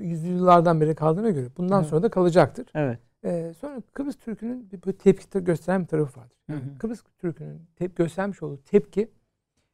Yüzyıllardan beri kaldığına göre bundan Evet. sonra da kalacaktır. Evet. Ee, sonra Kıbrıs Türk'ünün bir tepki gösteren bir tarafı vardır. Hı Yani hı. Kıbrıs Türk'ünün tep göstermiş olduğu tepki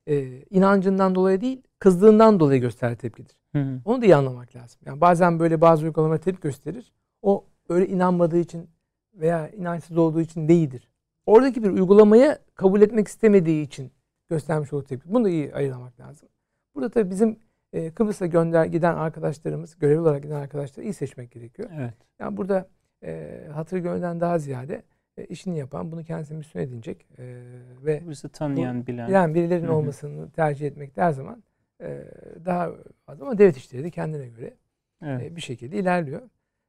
e, inancından dolayı değil, kızdığından dolayı gösterdiği tepkidir. Hı hı. Onu da iyi anlamak lazım. Yani bazen böyle bazı uygulamalara tepki gösterir. O öyle inanmadığı için veya inançsız olduğu için değildir. Oradaki bir uygulamaya kabul etmek istemediği için göstermiş olduğu tepki. Bunu da iyi ayırmak lazım. Burada tabii bizim e, Kıbrıs'a gönder giden arkadaşlarımız, görevli olarak giden arkadaşları iyi seçmek gerekiyor. Evet. Yani burada e, hatır gönülden daha ziyade e, işini yapan, bunu kendisine misyon edinecek e, ve Kıbrıs'ı tanıyan, bilen. bilen birilerinin Hı hı. olmasını tercih etmek her zaman e, daha az ama devlet işleri de kendine göre Evet. e, bir şekilde ilerliyor.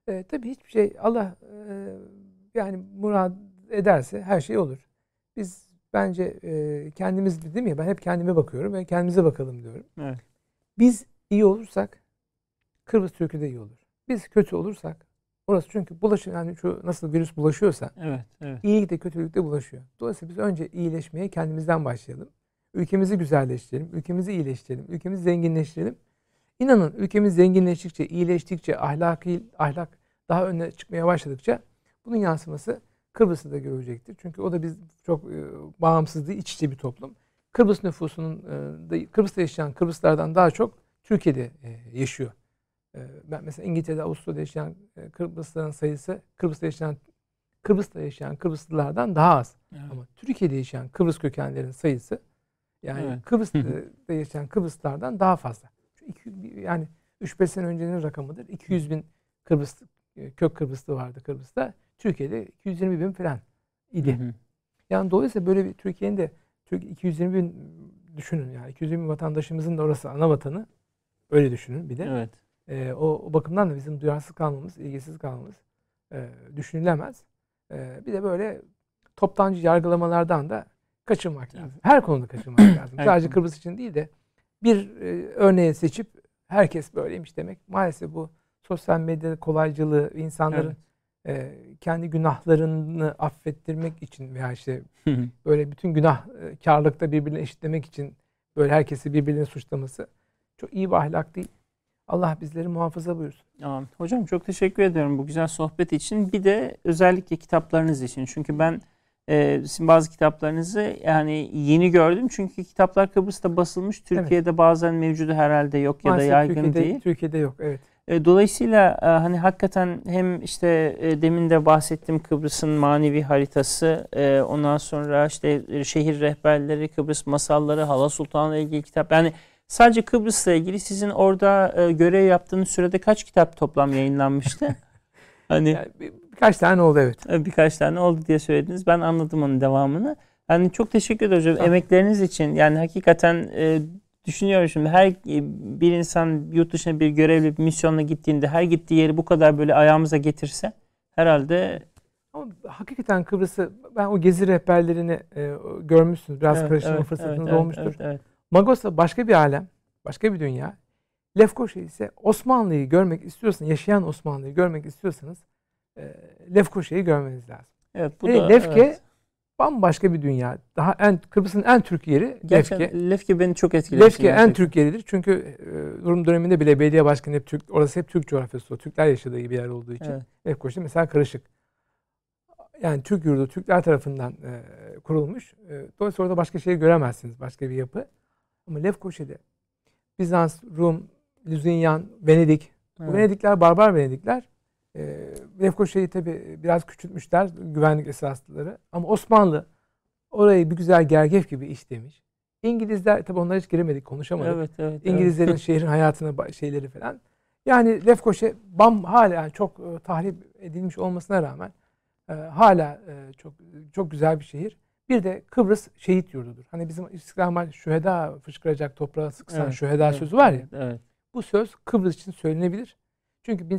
E, tabii hiçbir şey Allah e, yani murad ederse her şey olur. Biz bence e, kendimiz dedim ya ben hep kendime bakıyorum ve kendimize bakalım diyorum. Evet. Biz iyi olursak Kıbrıs Türk'ü de iyi olur. Biz kötü olursak orası çünkü bulaşıyor yani şu nasıl virüs bulaşıyorsa Evet. Evet. iyilik de kötülük de bulaşıyor. Dolayısıyla biz önce iyileşmeye kendimizden başlayalım. Ülkemizi güzelleştirelim, ülkemizi iyileştirelim, ülkemizi zenginleştirelim. İnanın ülkemiz zenginleştikçe, iyileştikçe, ahlaki ahlak daha öne çıkmaya başladıkça bunun yansıması Kıbrıs'ı da görecektir. Çünkü o da biz çok e, bağımsız değil, iç içe bir toplum. Kıbrıs nüfusunun e, Kıbrıs'ta yaşayan Kıbrıslardan daha çok Türkiye'de e, yaşıyor. E, ben mesela İngiltere'de, Avusturya'da yaşayan Kıbrıslıların sayısı Kıbrıs'ta yaşayan Kıbrıs'ta yaşayan Kıbrıslılardan daha az. Evet. Ama Türkiye'de yaşayan Kıbrıs kökenlerin sayısı yani Evet. Kıbrıs'ta yaşayan Kıbrıslılardan daha fazla. Yani 3-5 sene öncenin rakamıdır. 200 bin Kıbrıs kök Kıbrıslı vardı Kıbrıs'ta. Türkiye'de 220 bin falan idi. Hı hı. Yani dolayısıyla böyle bir Türkiye'nin de Türk 220 bin düşünün yani 220 bin vatandaşımızın da orası ana vatanı. Öyle düşünün bir de. Evet. Ee, o, o bakımdan da bizim duyarsız kalmamız, ilgisiz kalmamız e, düşünülemez. E, bir de böyle toptancı yargılamalardan da kaçınmak lazım. Her konuda kaçınmak lazım. Sadece konuda. Kıbrıs için değil de bir e, örneği seçip herkes böyleymiş demek. Maalesef bu sosyal medya kolaycılığı insanların e, kendi günahlarını affettirmek için veya işte böyle bütün günah e, karlıkta birbirine eşitlemek için böyle herkesi birbirine suçlaması çok iyi bir ahlak değil. Allah bizleri muhafaza buyursun. Tamam. Hocam çok teşekkür ediyorum bu güzel sohbet için. Bir de özellikle kitaplarınız için. Çünkü ben e, sizin bazı kitaplarınızı yani yeni gördüm. Çünkü kitaplar Kıbrıs'ta basılmış. Türkiye'de evet. bazen mevcudu herhalde yok ya Maalesef da yaygın Türkiye'de, değil. Türkiye'de yok evet. E, dolayısıyla e, hani hakikaten hem işte e, demin de bahsettiğim Kıbrıs'ın manevi haritası, ondan sonra işte şehir rehberleri, Kıbrıs masalları, Hala Sultan'la ilgili kitap. Yani sadece Kıbrıs'la ilgili sizin orada görev yaptığınız sürede kaç kitap toplam yayınlanmıştı? hani yani bir, birkaç tane oldu evet. Birkaç tane oldu diye söylediniz. Ben anladım onun devamını. Hani çok teşekkür ederim hocam. Emekleriniz için yani hakikaten düşünüyorum şimdi her bir insan yurt dışına bir görevli bir misyonla gittiğinde her gittiği yeri bu kadar böyle ayağımıza getirse herhalde ama hakikaten Kıbrıs'ı ben o gezi rehberlerini e, görmüşsünüz. Biraz evet, karıştırma evet, fırsatınız evet, olmuştur. Evet, evet. Magos'ta başka bir alem, başka bir dünya. Lefkoşa ise Osmanlı'yı görmek istiyorsanız, yaşayan Osmanlı'yı görmek istiyorsanız e, Lefkoşa'yı görmeniz lazım. Evet, bu e, da, Lefke evet bambaşka bir dünya. Daha en Kıbrıs'ın en Türk yeri Gerçekten Lefke. Lefke beni çok etkiledi. Lefke en gerçekten. Türk yeridir. Çünkü e, Rum döneminde bile belediye başkanı hep Türk, orası hep Türk coğrafyası. O, Türkler yaşadığı bir yer olduğu için. Evet. Lefkoşa mesela karışık. Yani Türk yurdu Türkler tarafından e, kurulmuş. E, dolayısıyla orada başka şey göremezsiniz. Başka bir yapı. Ama Lefkoşa'da Bizans, Rum, Lüzinyan, Venedik. Evet. Bu Venedikler barbar Venedikler e, Lefkoşa'yı tabi biraz küçültmüşler güvenlik esasları. Ama Osmanlı orayı bir güzel gergef gibi işlemiş. İngilizler tabi onlara hiç giremedik konuşamadık. Evet, evet, İngilizlerin evet. şehrin hayatına şeyleri falan. Yani Lefkoşa bam hala çok e, tahrip edilmiş olmasına rağmen e, hala e, çok çok güzel bir şehir. Bir de Kıbrıs şehit yurdudur. Hani bizim İstiklal şüheda fışkıracak toprağa sıksan evet, şüheda evet, sözü var ya. Evet, evet. Bu söz Kıbrıs için söylenebilir. Çünkü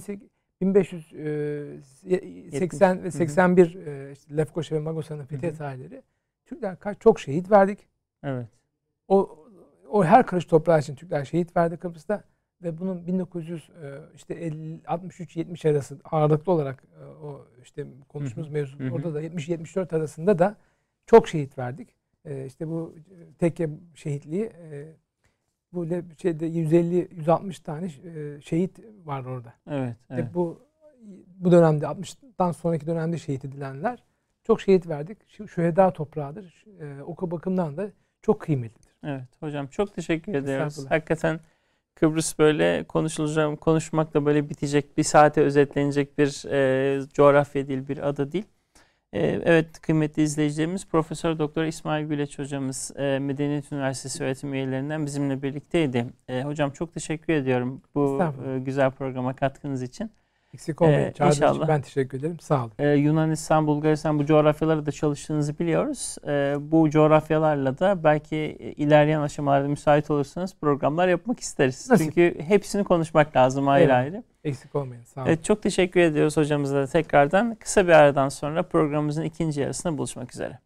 1580 e, ve 81 e, işte Lefkoşa ve Magosa'nın fethi tarihleri Türkler kaç çok şehit verdik. Evet. O o her karış toprağı için Türkler şehit verdi Kıbrıs'ta ve bunun 1900 e, işte 50, 63 70 arası ağırlıklı olarak o işte konuştuğumuz mevzu orada da 70 74 arasında da çok şehit verdik. İşte bu tekke şehitliği bu şeyde 150 160 tane şehit var orada. Evet. evet. bu bu dönemde 60'tan sonraki dönemde şehit edilenler çok şehit verdik. Şu şüheda toprağıdır. E, o bakımdan da çok kıymetlidir. Evet hocam çok teşekkür ederiz. Hakikaten Kıbrıs böyle konuşulacak, konuşmakla böyle bitecek, bir saate özetlenecek bir e, coğrafya değil, bir ada değil. E, evet kıymetli izleyicilerimiz Profesör Doktor İsmail Güleç hocamız e, Medeniyet Üniversitesi öğretim üyelerinden bizimle birlikteydi. E, hocam çok teşekkür ediyorum bu e, güzel programa katkınız için. Eksik olmayın. Ee, inşallah. ben teşekkür ederim. Sağ olun. Ee, Yunanistan, Bulgaristan bu coğrafyalarda da çalıştığınızı biliyoruz. Ee, bu coğrafyalarla da belki ilerleyen aşamalarda müsait olursanız programlar yapmak isteriz. Nasıl? Çünkü hepsini konuşmak lazım ayrı evet. ayrı. Eksik olmayın. Sağ olun. Evet, çok teşekkür ediyoruz hocamıza da tekrardan. Kısa bir aradan sonra programımızın ikinci yarısında buluşmak üzere.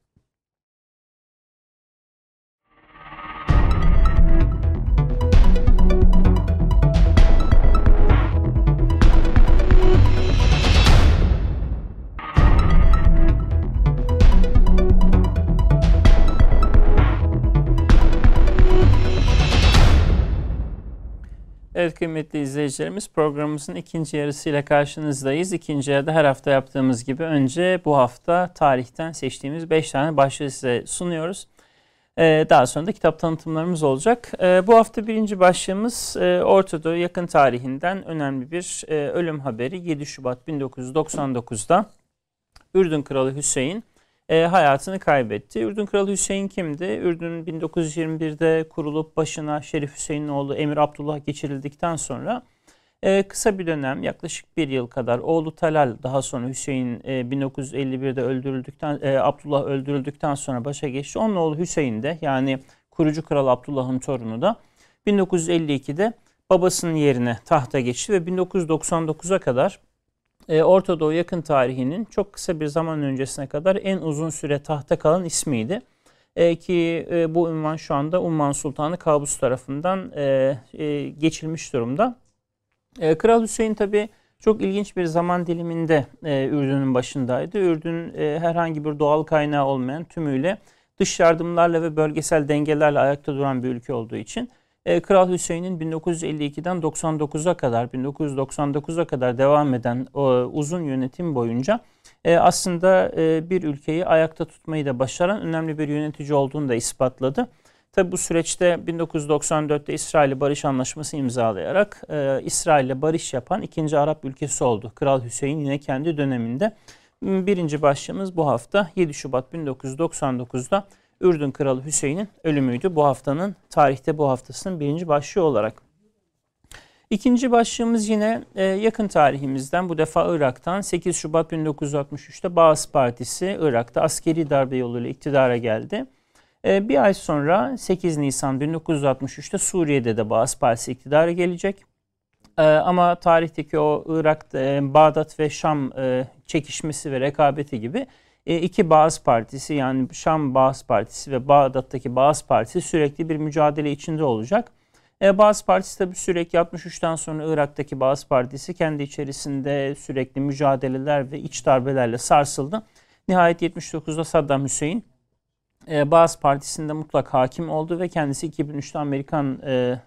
Evet kıymetli izleyicilerimiz programımızın ikinci yarısıyla karşınızdayız. İkinci yarıda her hafta yaptığımız gibi önce bu hafta tarihten seçtiğimiz 5 tane başlığı size sunuyoruz. Ee, daha sonra da kitap tanıtımlarımız olacak. Ee, bu hafta birinci başlığımız e, Orta yakın tarihinden önemli bir e, ölüm haberi. 7 Şubat 1999'da Ürdün Kralı Hüseyin e, hayatını kaybetti. Ürdün Kralı Hüseyin kimdi? Ürdün 1921'de kurulup başına Şerif Hüseyin'in oğlu Emir Abdullah geçirildikten sonra e, kısa bir dönem yaklaşık bir yıl kadar oğlu Talal daha sonra Hüseyin e, 1951'de öldürüldükten e, Abdullah öldürüldükten sonra başa geçti. Onun oğlu Hüseyin de yani kurucu kral Abdullah'ın torunu da 1952'de babasının yerine tahta geçti ve 1999'a kadar e, Orta Doğu yakın tarihinin çok kısa bir zaman öncesine kadar en uzun süre tahta kalan ismiydi. E, ki e, bu ünvan şu anda Umman Sultanı Kabus tarafından e, e, geçilmiş durumda. E, Kral Hüseyin tabi çok ilginç bir zaman diliminde e, Ürdün'ün başındaydı. Ürdün e, herhangi bir doğal kaynağı olmayan tümüyle dış yardımlarla ve bölgesel dengelerle ayakta duran bir ülke olduğu için e, Kral Hüseyin'in 1952'den 99'a kadar 1999'a kadar devam eden o uzun yönetim boyunca e, aslında e, bir ülkeyi ayakta tutmayı da başaran önemli bir yönetici olduğunu da ispatladı. Tabi bu süreçte 1994'te İsrail Barış Anlaşması imzalayarak e, İsrail'le barış yapan ikinci Arap ülkesi oldu. Kral Hüseyin yine kendi döneminde. Birinci başlığımız bu hafta 7 Şubat 1999'da Ürdün Kralı Hüseyin'in ölümüydü. Bu haftanın tarihte bu haftasının birinci başlığı olarak. İkinci başlığımız yine e, yakın tarihimizden bu defa Irak'tan 8 Şubat 1963'te Baas Partisi Irak'ta askeri darbe yoluyla iktidara geldi. E, bir ay sonra 8 Nisan 1963'te Suriye'de de Baas Partisi iktidara gelecek. E, ama tarihteki o Irak, Bağdat ve Şam çekişmesi ve rekabeti gibi iki Baas Partisi yani Şam Baas Partisi ve Bağdat'taki Baas Partisi sürekli bir mücadele içinde olacak. E, Baas Partisi tabi sürekli 63'ten sonra Irak'taki Baas Partisi kendi içerisinde sürekli mücadeleler ve iç darbelerle sarsıldı. Nihayet 79'da Saddam Hüseyin e, Baas Partisi'nde mutlak hakim oldu ve kendisi 2003'te Amerikan e, e,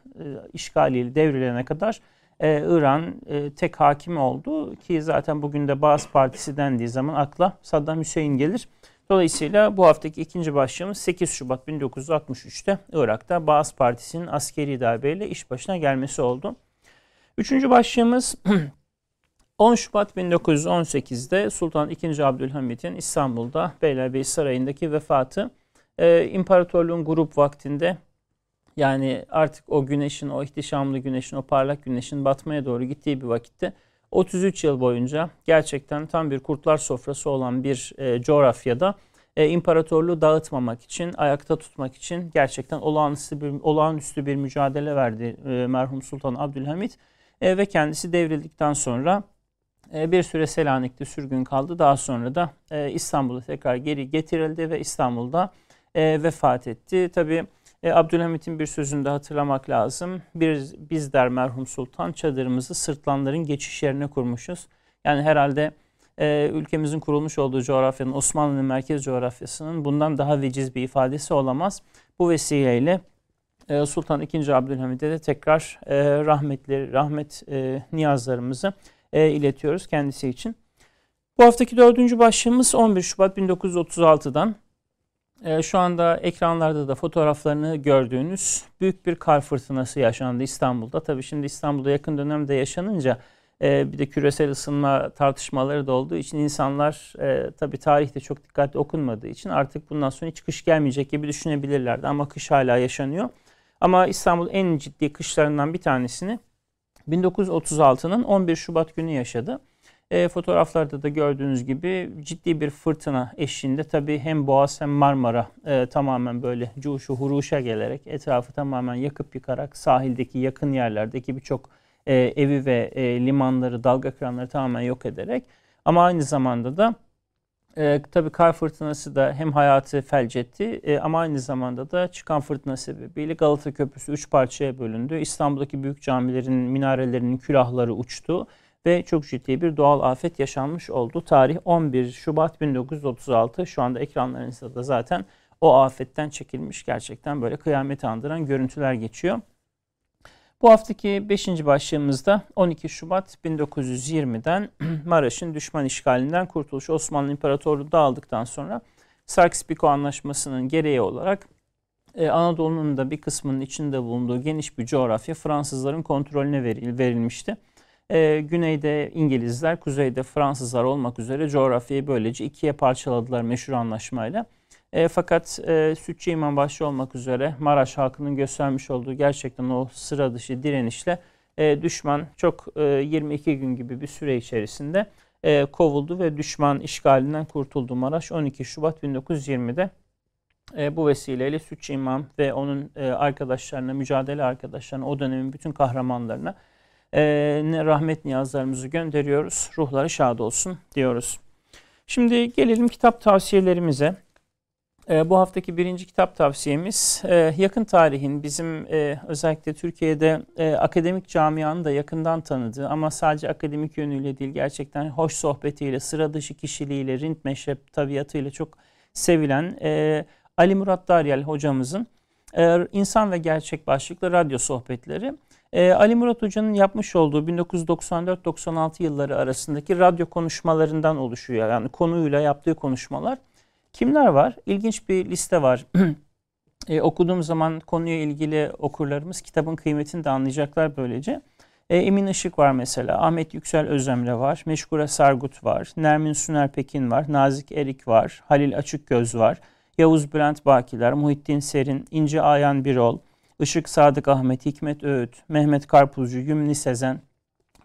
işgaliyle devrilene kadar e, İran e, tek hakim oldu ki zaten bugün de Baas Partisi dendiği zaman akla Saddam Hüseyin gelir. Dolayısıyla bu haftaki ikinci başlığımız 8 Şubat 1963'te Irak'ta Baas Partisi'nin askeri darbeyle iş başına gelmesi oldu. Üçüncü başlığımız 10 Şubat 1918'de Sultan II. Abdülhamit'in İstanbul'da Beylerbeyi Sarayı'ndaki vefatı e, imparatorluğun grup vaktinde yani artık o güneşin, o ihtişamlı güneşin, o parlak güneşin batmaya doğru gittiği bir vakitte 33 yıl boyunca gerçekten tam bir kurtlar sofrası olan bir e, coğrafyada e, imparatorluğu dağıtmamak için, ayakta tutmak için gerçekten olağanüstü bir, olağanüstü bir mücadele verdi e, merhum Sultan Abdülhamit e, ve kendisi devrildikten sonra e, bir süre Selanik'te sürgün kaldı. Daha sonra da e, İstanbul'a tekrar geri getirildi ve İstanbul'da e, vefat etti. Tabii e, Abdülhamit'in bir sözünü de hatırlamak lazım. Bir, biz der merhum sultan çadırımızı sırtlanların geçiş yerine kurmuşuz. Yani herhalde e, ülkemizin kurulmuş olduğu coğrafyanın Osmanlı'nın merkez coğrafyasının bundan daha veciz bir ifadesi olamaz. Bu vesileyle e, Sultan II. Abdülhamid'e de tekrar e, rahmetleri, rahmet e, niyazlarımızı e, iletiyoruz kendisi için. Bu haftaki dördüncü başlığımız 11 Şubat 1936'dan e, şu anda ekranlarda da fotoğraflarını gördüğünüz büyük bir kar fırtınası yaşandı İstanbul'da. Tabii şimdi İstanbul'da yakın dönemde yaşanınca e, bir de küresel ısınma tartışmaları da olduğu için insanlar e, tabii tarihte çok dikkatli okunmadığı için artık bundan sonra hiç kış gelmeyecek gibi düşünebilirlerdi. Ama kış hala yaşanıyor. Ama İstanbul en ciddi kışlarından bir tanesini 1936'nın 11 Şubat günü yaşadı. E, fotoğraflarda da gördüğünüz gibi ciddi bir fırtına eşliğinde tabii hem Boğaz hem Marmara e, tamamen böyle cuşu huruşa gelerek etrafı tamamen yakıp yıkarak sahildeki yakın yerlerdeki birçok e, evi ve e, limanları, dalga kıranları tamamen yok ederek ama aynı zamanda da e, tabii kar fırtınası da hem hayatı felç etti e, ama aynı zamanda da çıkan fırtına sebebiyle Galata Köprüsü üç parçaya bölündü. İstanbul'daki büyük camilerin minarelerinin külahları uçtu ve çok ciddi bir doğal afet yaşanmış oldu. Tarih 11 Şubat 1936. Şu anda ekranlarınızda da zaten o afetten çekilmiş gerçekten böyle kıyameti andıran görüntüler geçiyor. Bu haftaki 5. başlığımızda 12 Şubat 1920'den Maraş'ın düşman işgalinden kurtuluş Osmanlı İmparatorluğu dağıldıktan sonra Sykes-Picot Anlaşması'nın gereği olarak e, Anadolu'nun da bir kısmının içinde bulunduğu geniş bir coğrafya Fransızların kontrolüne verilmişti. Ee, güneyde İngilizler, kuzeyde Fransızlar olmak üzere coğrafyayı böylece ikiye parçaladılar meşhur anlaşmayla. E, fakat e, Sütçü İmam başta olmak üzere Maraş halkının göstermiş olduğu gerçekten o sıra dışı direnişle e, düşman çok e, 22 gün gibi bir süre içerisinde e, kovuldu ve düşman işgalinden kurtuldu Maraş 12 Şubat 1920'de. E, bu vesileyle Sütçü İmam ve onun e, arkadaşlarına, mücadele arkadaşlarına, o dönemin bütün kahramanlarına e, rahmet niyazlarımızı gönderiyoruz. Ruhları şad olsun diyoruz. Şimdi gelelim kitap tavsiyelerimize. E, bu haftaki birinci kitap tavsiyemiz e, yakın tarihin bizim e, özellikle Türkiye'de e, akademik camianın da yakından tanıdığı ama sadece akademik yönüyle değil gerçekten hoş sohbetiyle, sıra dışı kişiliğiyle, rint meşrep tabiatıyla çok sevilen e, Ali Murat Daryal hocamızın E, İnsan ve Gerçek başlıklı radyo sohbetleri. E, Ali Murat Hoca'nın yapmış olduğu 1994-96 yılları arasındaki radyo konuşmalarından oluşuyor. Yani konuyla yaptığı konuşmalar. Kimler var? İlginç bir liste var. e, okuduğum zaman konuya ilgili okurlarımız kitabın kıymetini de anlayacaklar böylece. E, Emin Işık var mesela, Ahmet Yüksel Özemre var, Meşgure Sargut var, Nermin Süner Pekin var, Nazik Erik var, Halil Açıkgöz var, Yavuz Bülent Bakiler, Muhittin Serin, İnci Ayan Birol, Işık Sadık Ahmet, Hikmet Öğüt, Mehmet Karpuzcu, Gümni Sezen,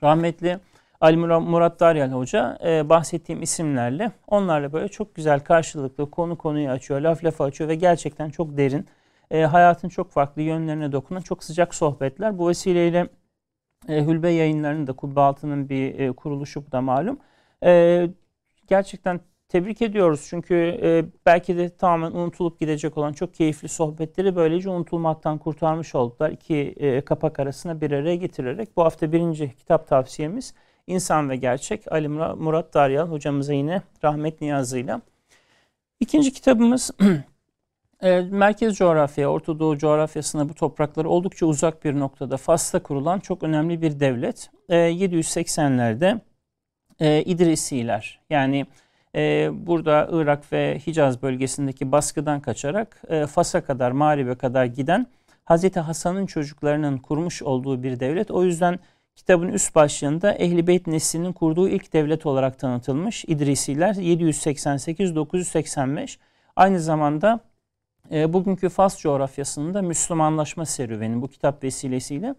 rahmetli Ali Murat Daryal Hoca e, bahsettiğim isimlerle onlarla böyle çok güzel karşılıklı konu konuyu açıyor, laf lafa açıyor ve gerçekten çok derin, e, hayatın çok farklı yönlerine dokunan çok sıcak sohbetler. Bu vesileyle e, Hülbe yayınlarının da Kubbe Altı'nın bir e, kuruluşu bu da malum. E, gerçekten tebrik ediyoruz çünkü e, belki de tamamen unutulup gidecek olan çok keyifli sohbetleri böylece unutulmaktan kurtarmış oldular. İki e, kapak arasına bir araya getirerek bu hafta birinci kitap tavsiyemiz İnsan ve Gerçek Ali Murat Daryal hocamıza yine rahmet niyazıyla. İkinci kitabımız e, merkez coğrafya, Orta Doğu coğrafyasına bu toprakları oldukça uzak bir noktada Fas'ta kurulan çok önemli bir devlet. E, 780'lerde e, İdrisiler yani e, burada Irak ve Hicaz bölgesindeki baskıdan kaçarak e, Fas'a kadar, Mağrib'e kadar giden Hazreti Hasan'ın çocuklarının kurmuş olduğu bir devlet. O yüzden kitabın üst başlığında Ehli Beyt neslinin kurduğu ilk devlet olarak tanıtılmış İdrisiler 788-985. Aynı zamanda e, bugünkü Fas coğrafyasında Müslümanlaşma serüveni bu kitap vesilesiyle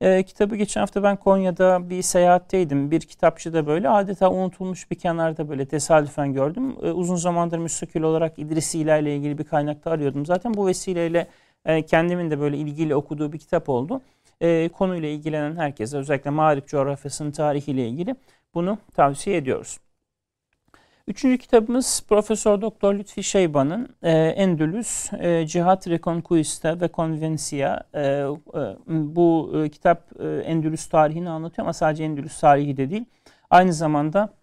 e, kitabı geçen hafta ben Konya'da bir seyahatteydim. Bir kitapçıda böyle adeta unutulmuş bir kenarda böyle tesadüfen gördüm. E, uzun zamandır müstakil olarak İdris ile ilgili bir kaynakta arıyordum. Zaten bu vesileyle e, kendimin de böyle ilgili okuduğu bir kitap oldu. E, konuyla ilgilenen herkese özellikle Mağrip coğrafyasının tarihiyle ilgili bunu tavsiye ediyoruz. Üçüncü kitabımız Profesör Doktor Lütfi Şeyban'ın e, Endülüs, e, Cihat Reconquista ve Convencia. E, e, bu e, kitap e, Endülüs tarihini anlatıyor ama sadece Endülüs tarihi de değil. Aynı zamanda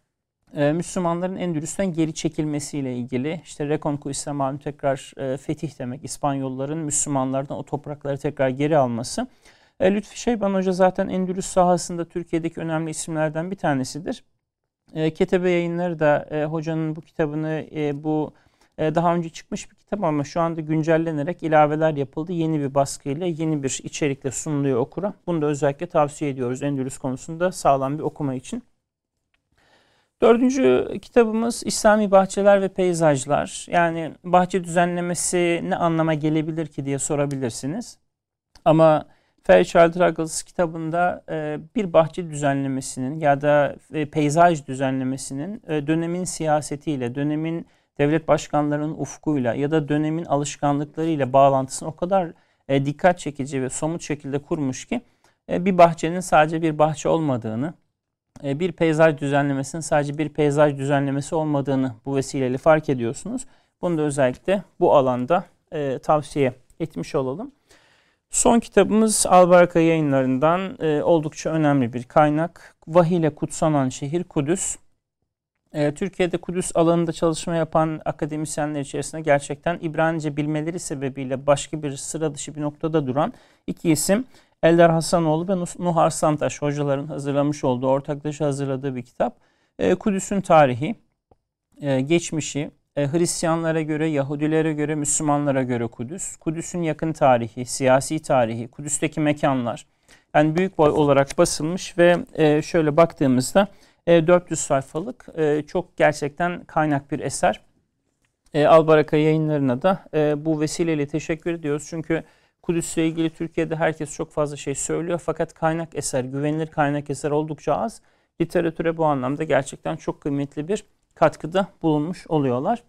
e, Müslümanların Endülüs'ten geri çekilmesiyle ilgili işte Reconquista malum tekrar e, fetih demek İspanyolların Müslümanlardan o toprakları tekrar geri alması. E, Lütfi Şeyban Hoca zaten Endülüs sahasında Türkiye'deki önemli isimlerden bir tanesidir. E, Ketebe yayınları da e, hocanın bu kitabını e, bu e, daha önce çıkmış bir kitap ama şu anda güncellenerek ilaveler yapıldı. Yeni bir baskıyla, yeni bir içerikle sunuluyor okura. Bunu da özellikle tavsiye ediyoruz Endülüs konusunda sağlam bir okuma için. Dördüncü kitabımız İslami Bahçeler ve Peyzajlar. Yani bahçe düzenlemesi ne anlama gelebilir ki diye sorabilirsiniz. Ama Fairchild Ruggles kitabında e, bir bahçe düzenlemesinin ya da e, peyzaj düzenlemesinin e, dönemin siyasetiyle, dönemin devlet başkanlarının ufkuyla ya da dönemin alışkanlıklarıyla bağlantısını o kadar dikkat çekici ve somut şekilde kurmuş ki bir bahçenin sadece bir bahçe olmadığını, bir peyzaj düzenlemesinin sadece bir peyzaj düzenlemesi olmadığını bu vesileyle fark ediyorsunuz. Bunu da özellikle bu alanda tavsiye etmiş olalım. Son kitabımız Albarka yayınlarından e, oldukça önemli bir kaynak. Vahiy ile kutsanan şehir Kudüs. E, Türkiye'de Kudüs alanında çalışma yapan akademisyenler içerisinde gerçekten İbranice bilmeleri sebebiyle başka bir sıra dışı bir noktada duran iki isim. Eldar Hasanoğlu ve Nuh Arslantaş hocaların hazırlamış olduğu, ortaklaşa hazırladığı bir kitap. E, Kudüs'ün tarihi, e, geçmişi, e, Hristiyanlara göre, Yahudilere göre, Müslümanlara göre Kudüs. Kudüs'ün yakın tarihi, siyasi tarihi, Kudüs'teki mekanlar. Yani büyük boy olarak basılmış ve e, şöyle baktığımızda 400 sayfalık çok gerçekten kaynak bir eser. Albaraka yayınlarına da bu vesileyle teşekkür ediyoruz. Çünkü Kudüs'le ilgili Türkiye'de herkes çok fazla şey söylüyor. Fakat kaynak eser, güvenilir kaynak eser oldukça az. Literatüre bu anlamda gerçekten çok kıymetli bir katkıda bulunmuş oluyorlar.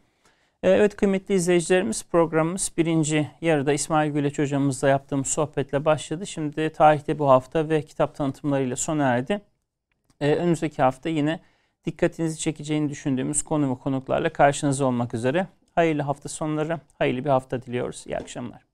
Ee, evet kıymetli izleyicilerimiz programımız birinci yarıda İsmail Güleç hocamızla yaptığımız sohbetle başladı. Şimdi tarihte bu hafta ve kitap tanıtımlarıyla sona erdi. Ee, önümüzdeki hafta yine dikkatinizi çekeceğini düşündüğümüz konu ve konuklarla karşınızda olmak üzere. Hayırlı hafta sonları, hayırlı bir hafta diliyoruz. İyi akşamlar.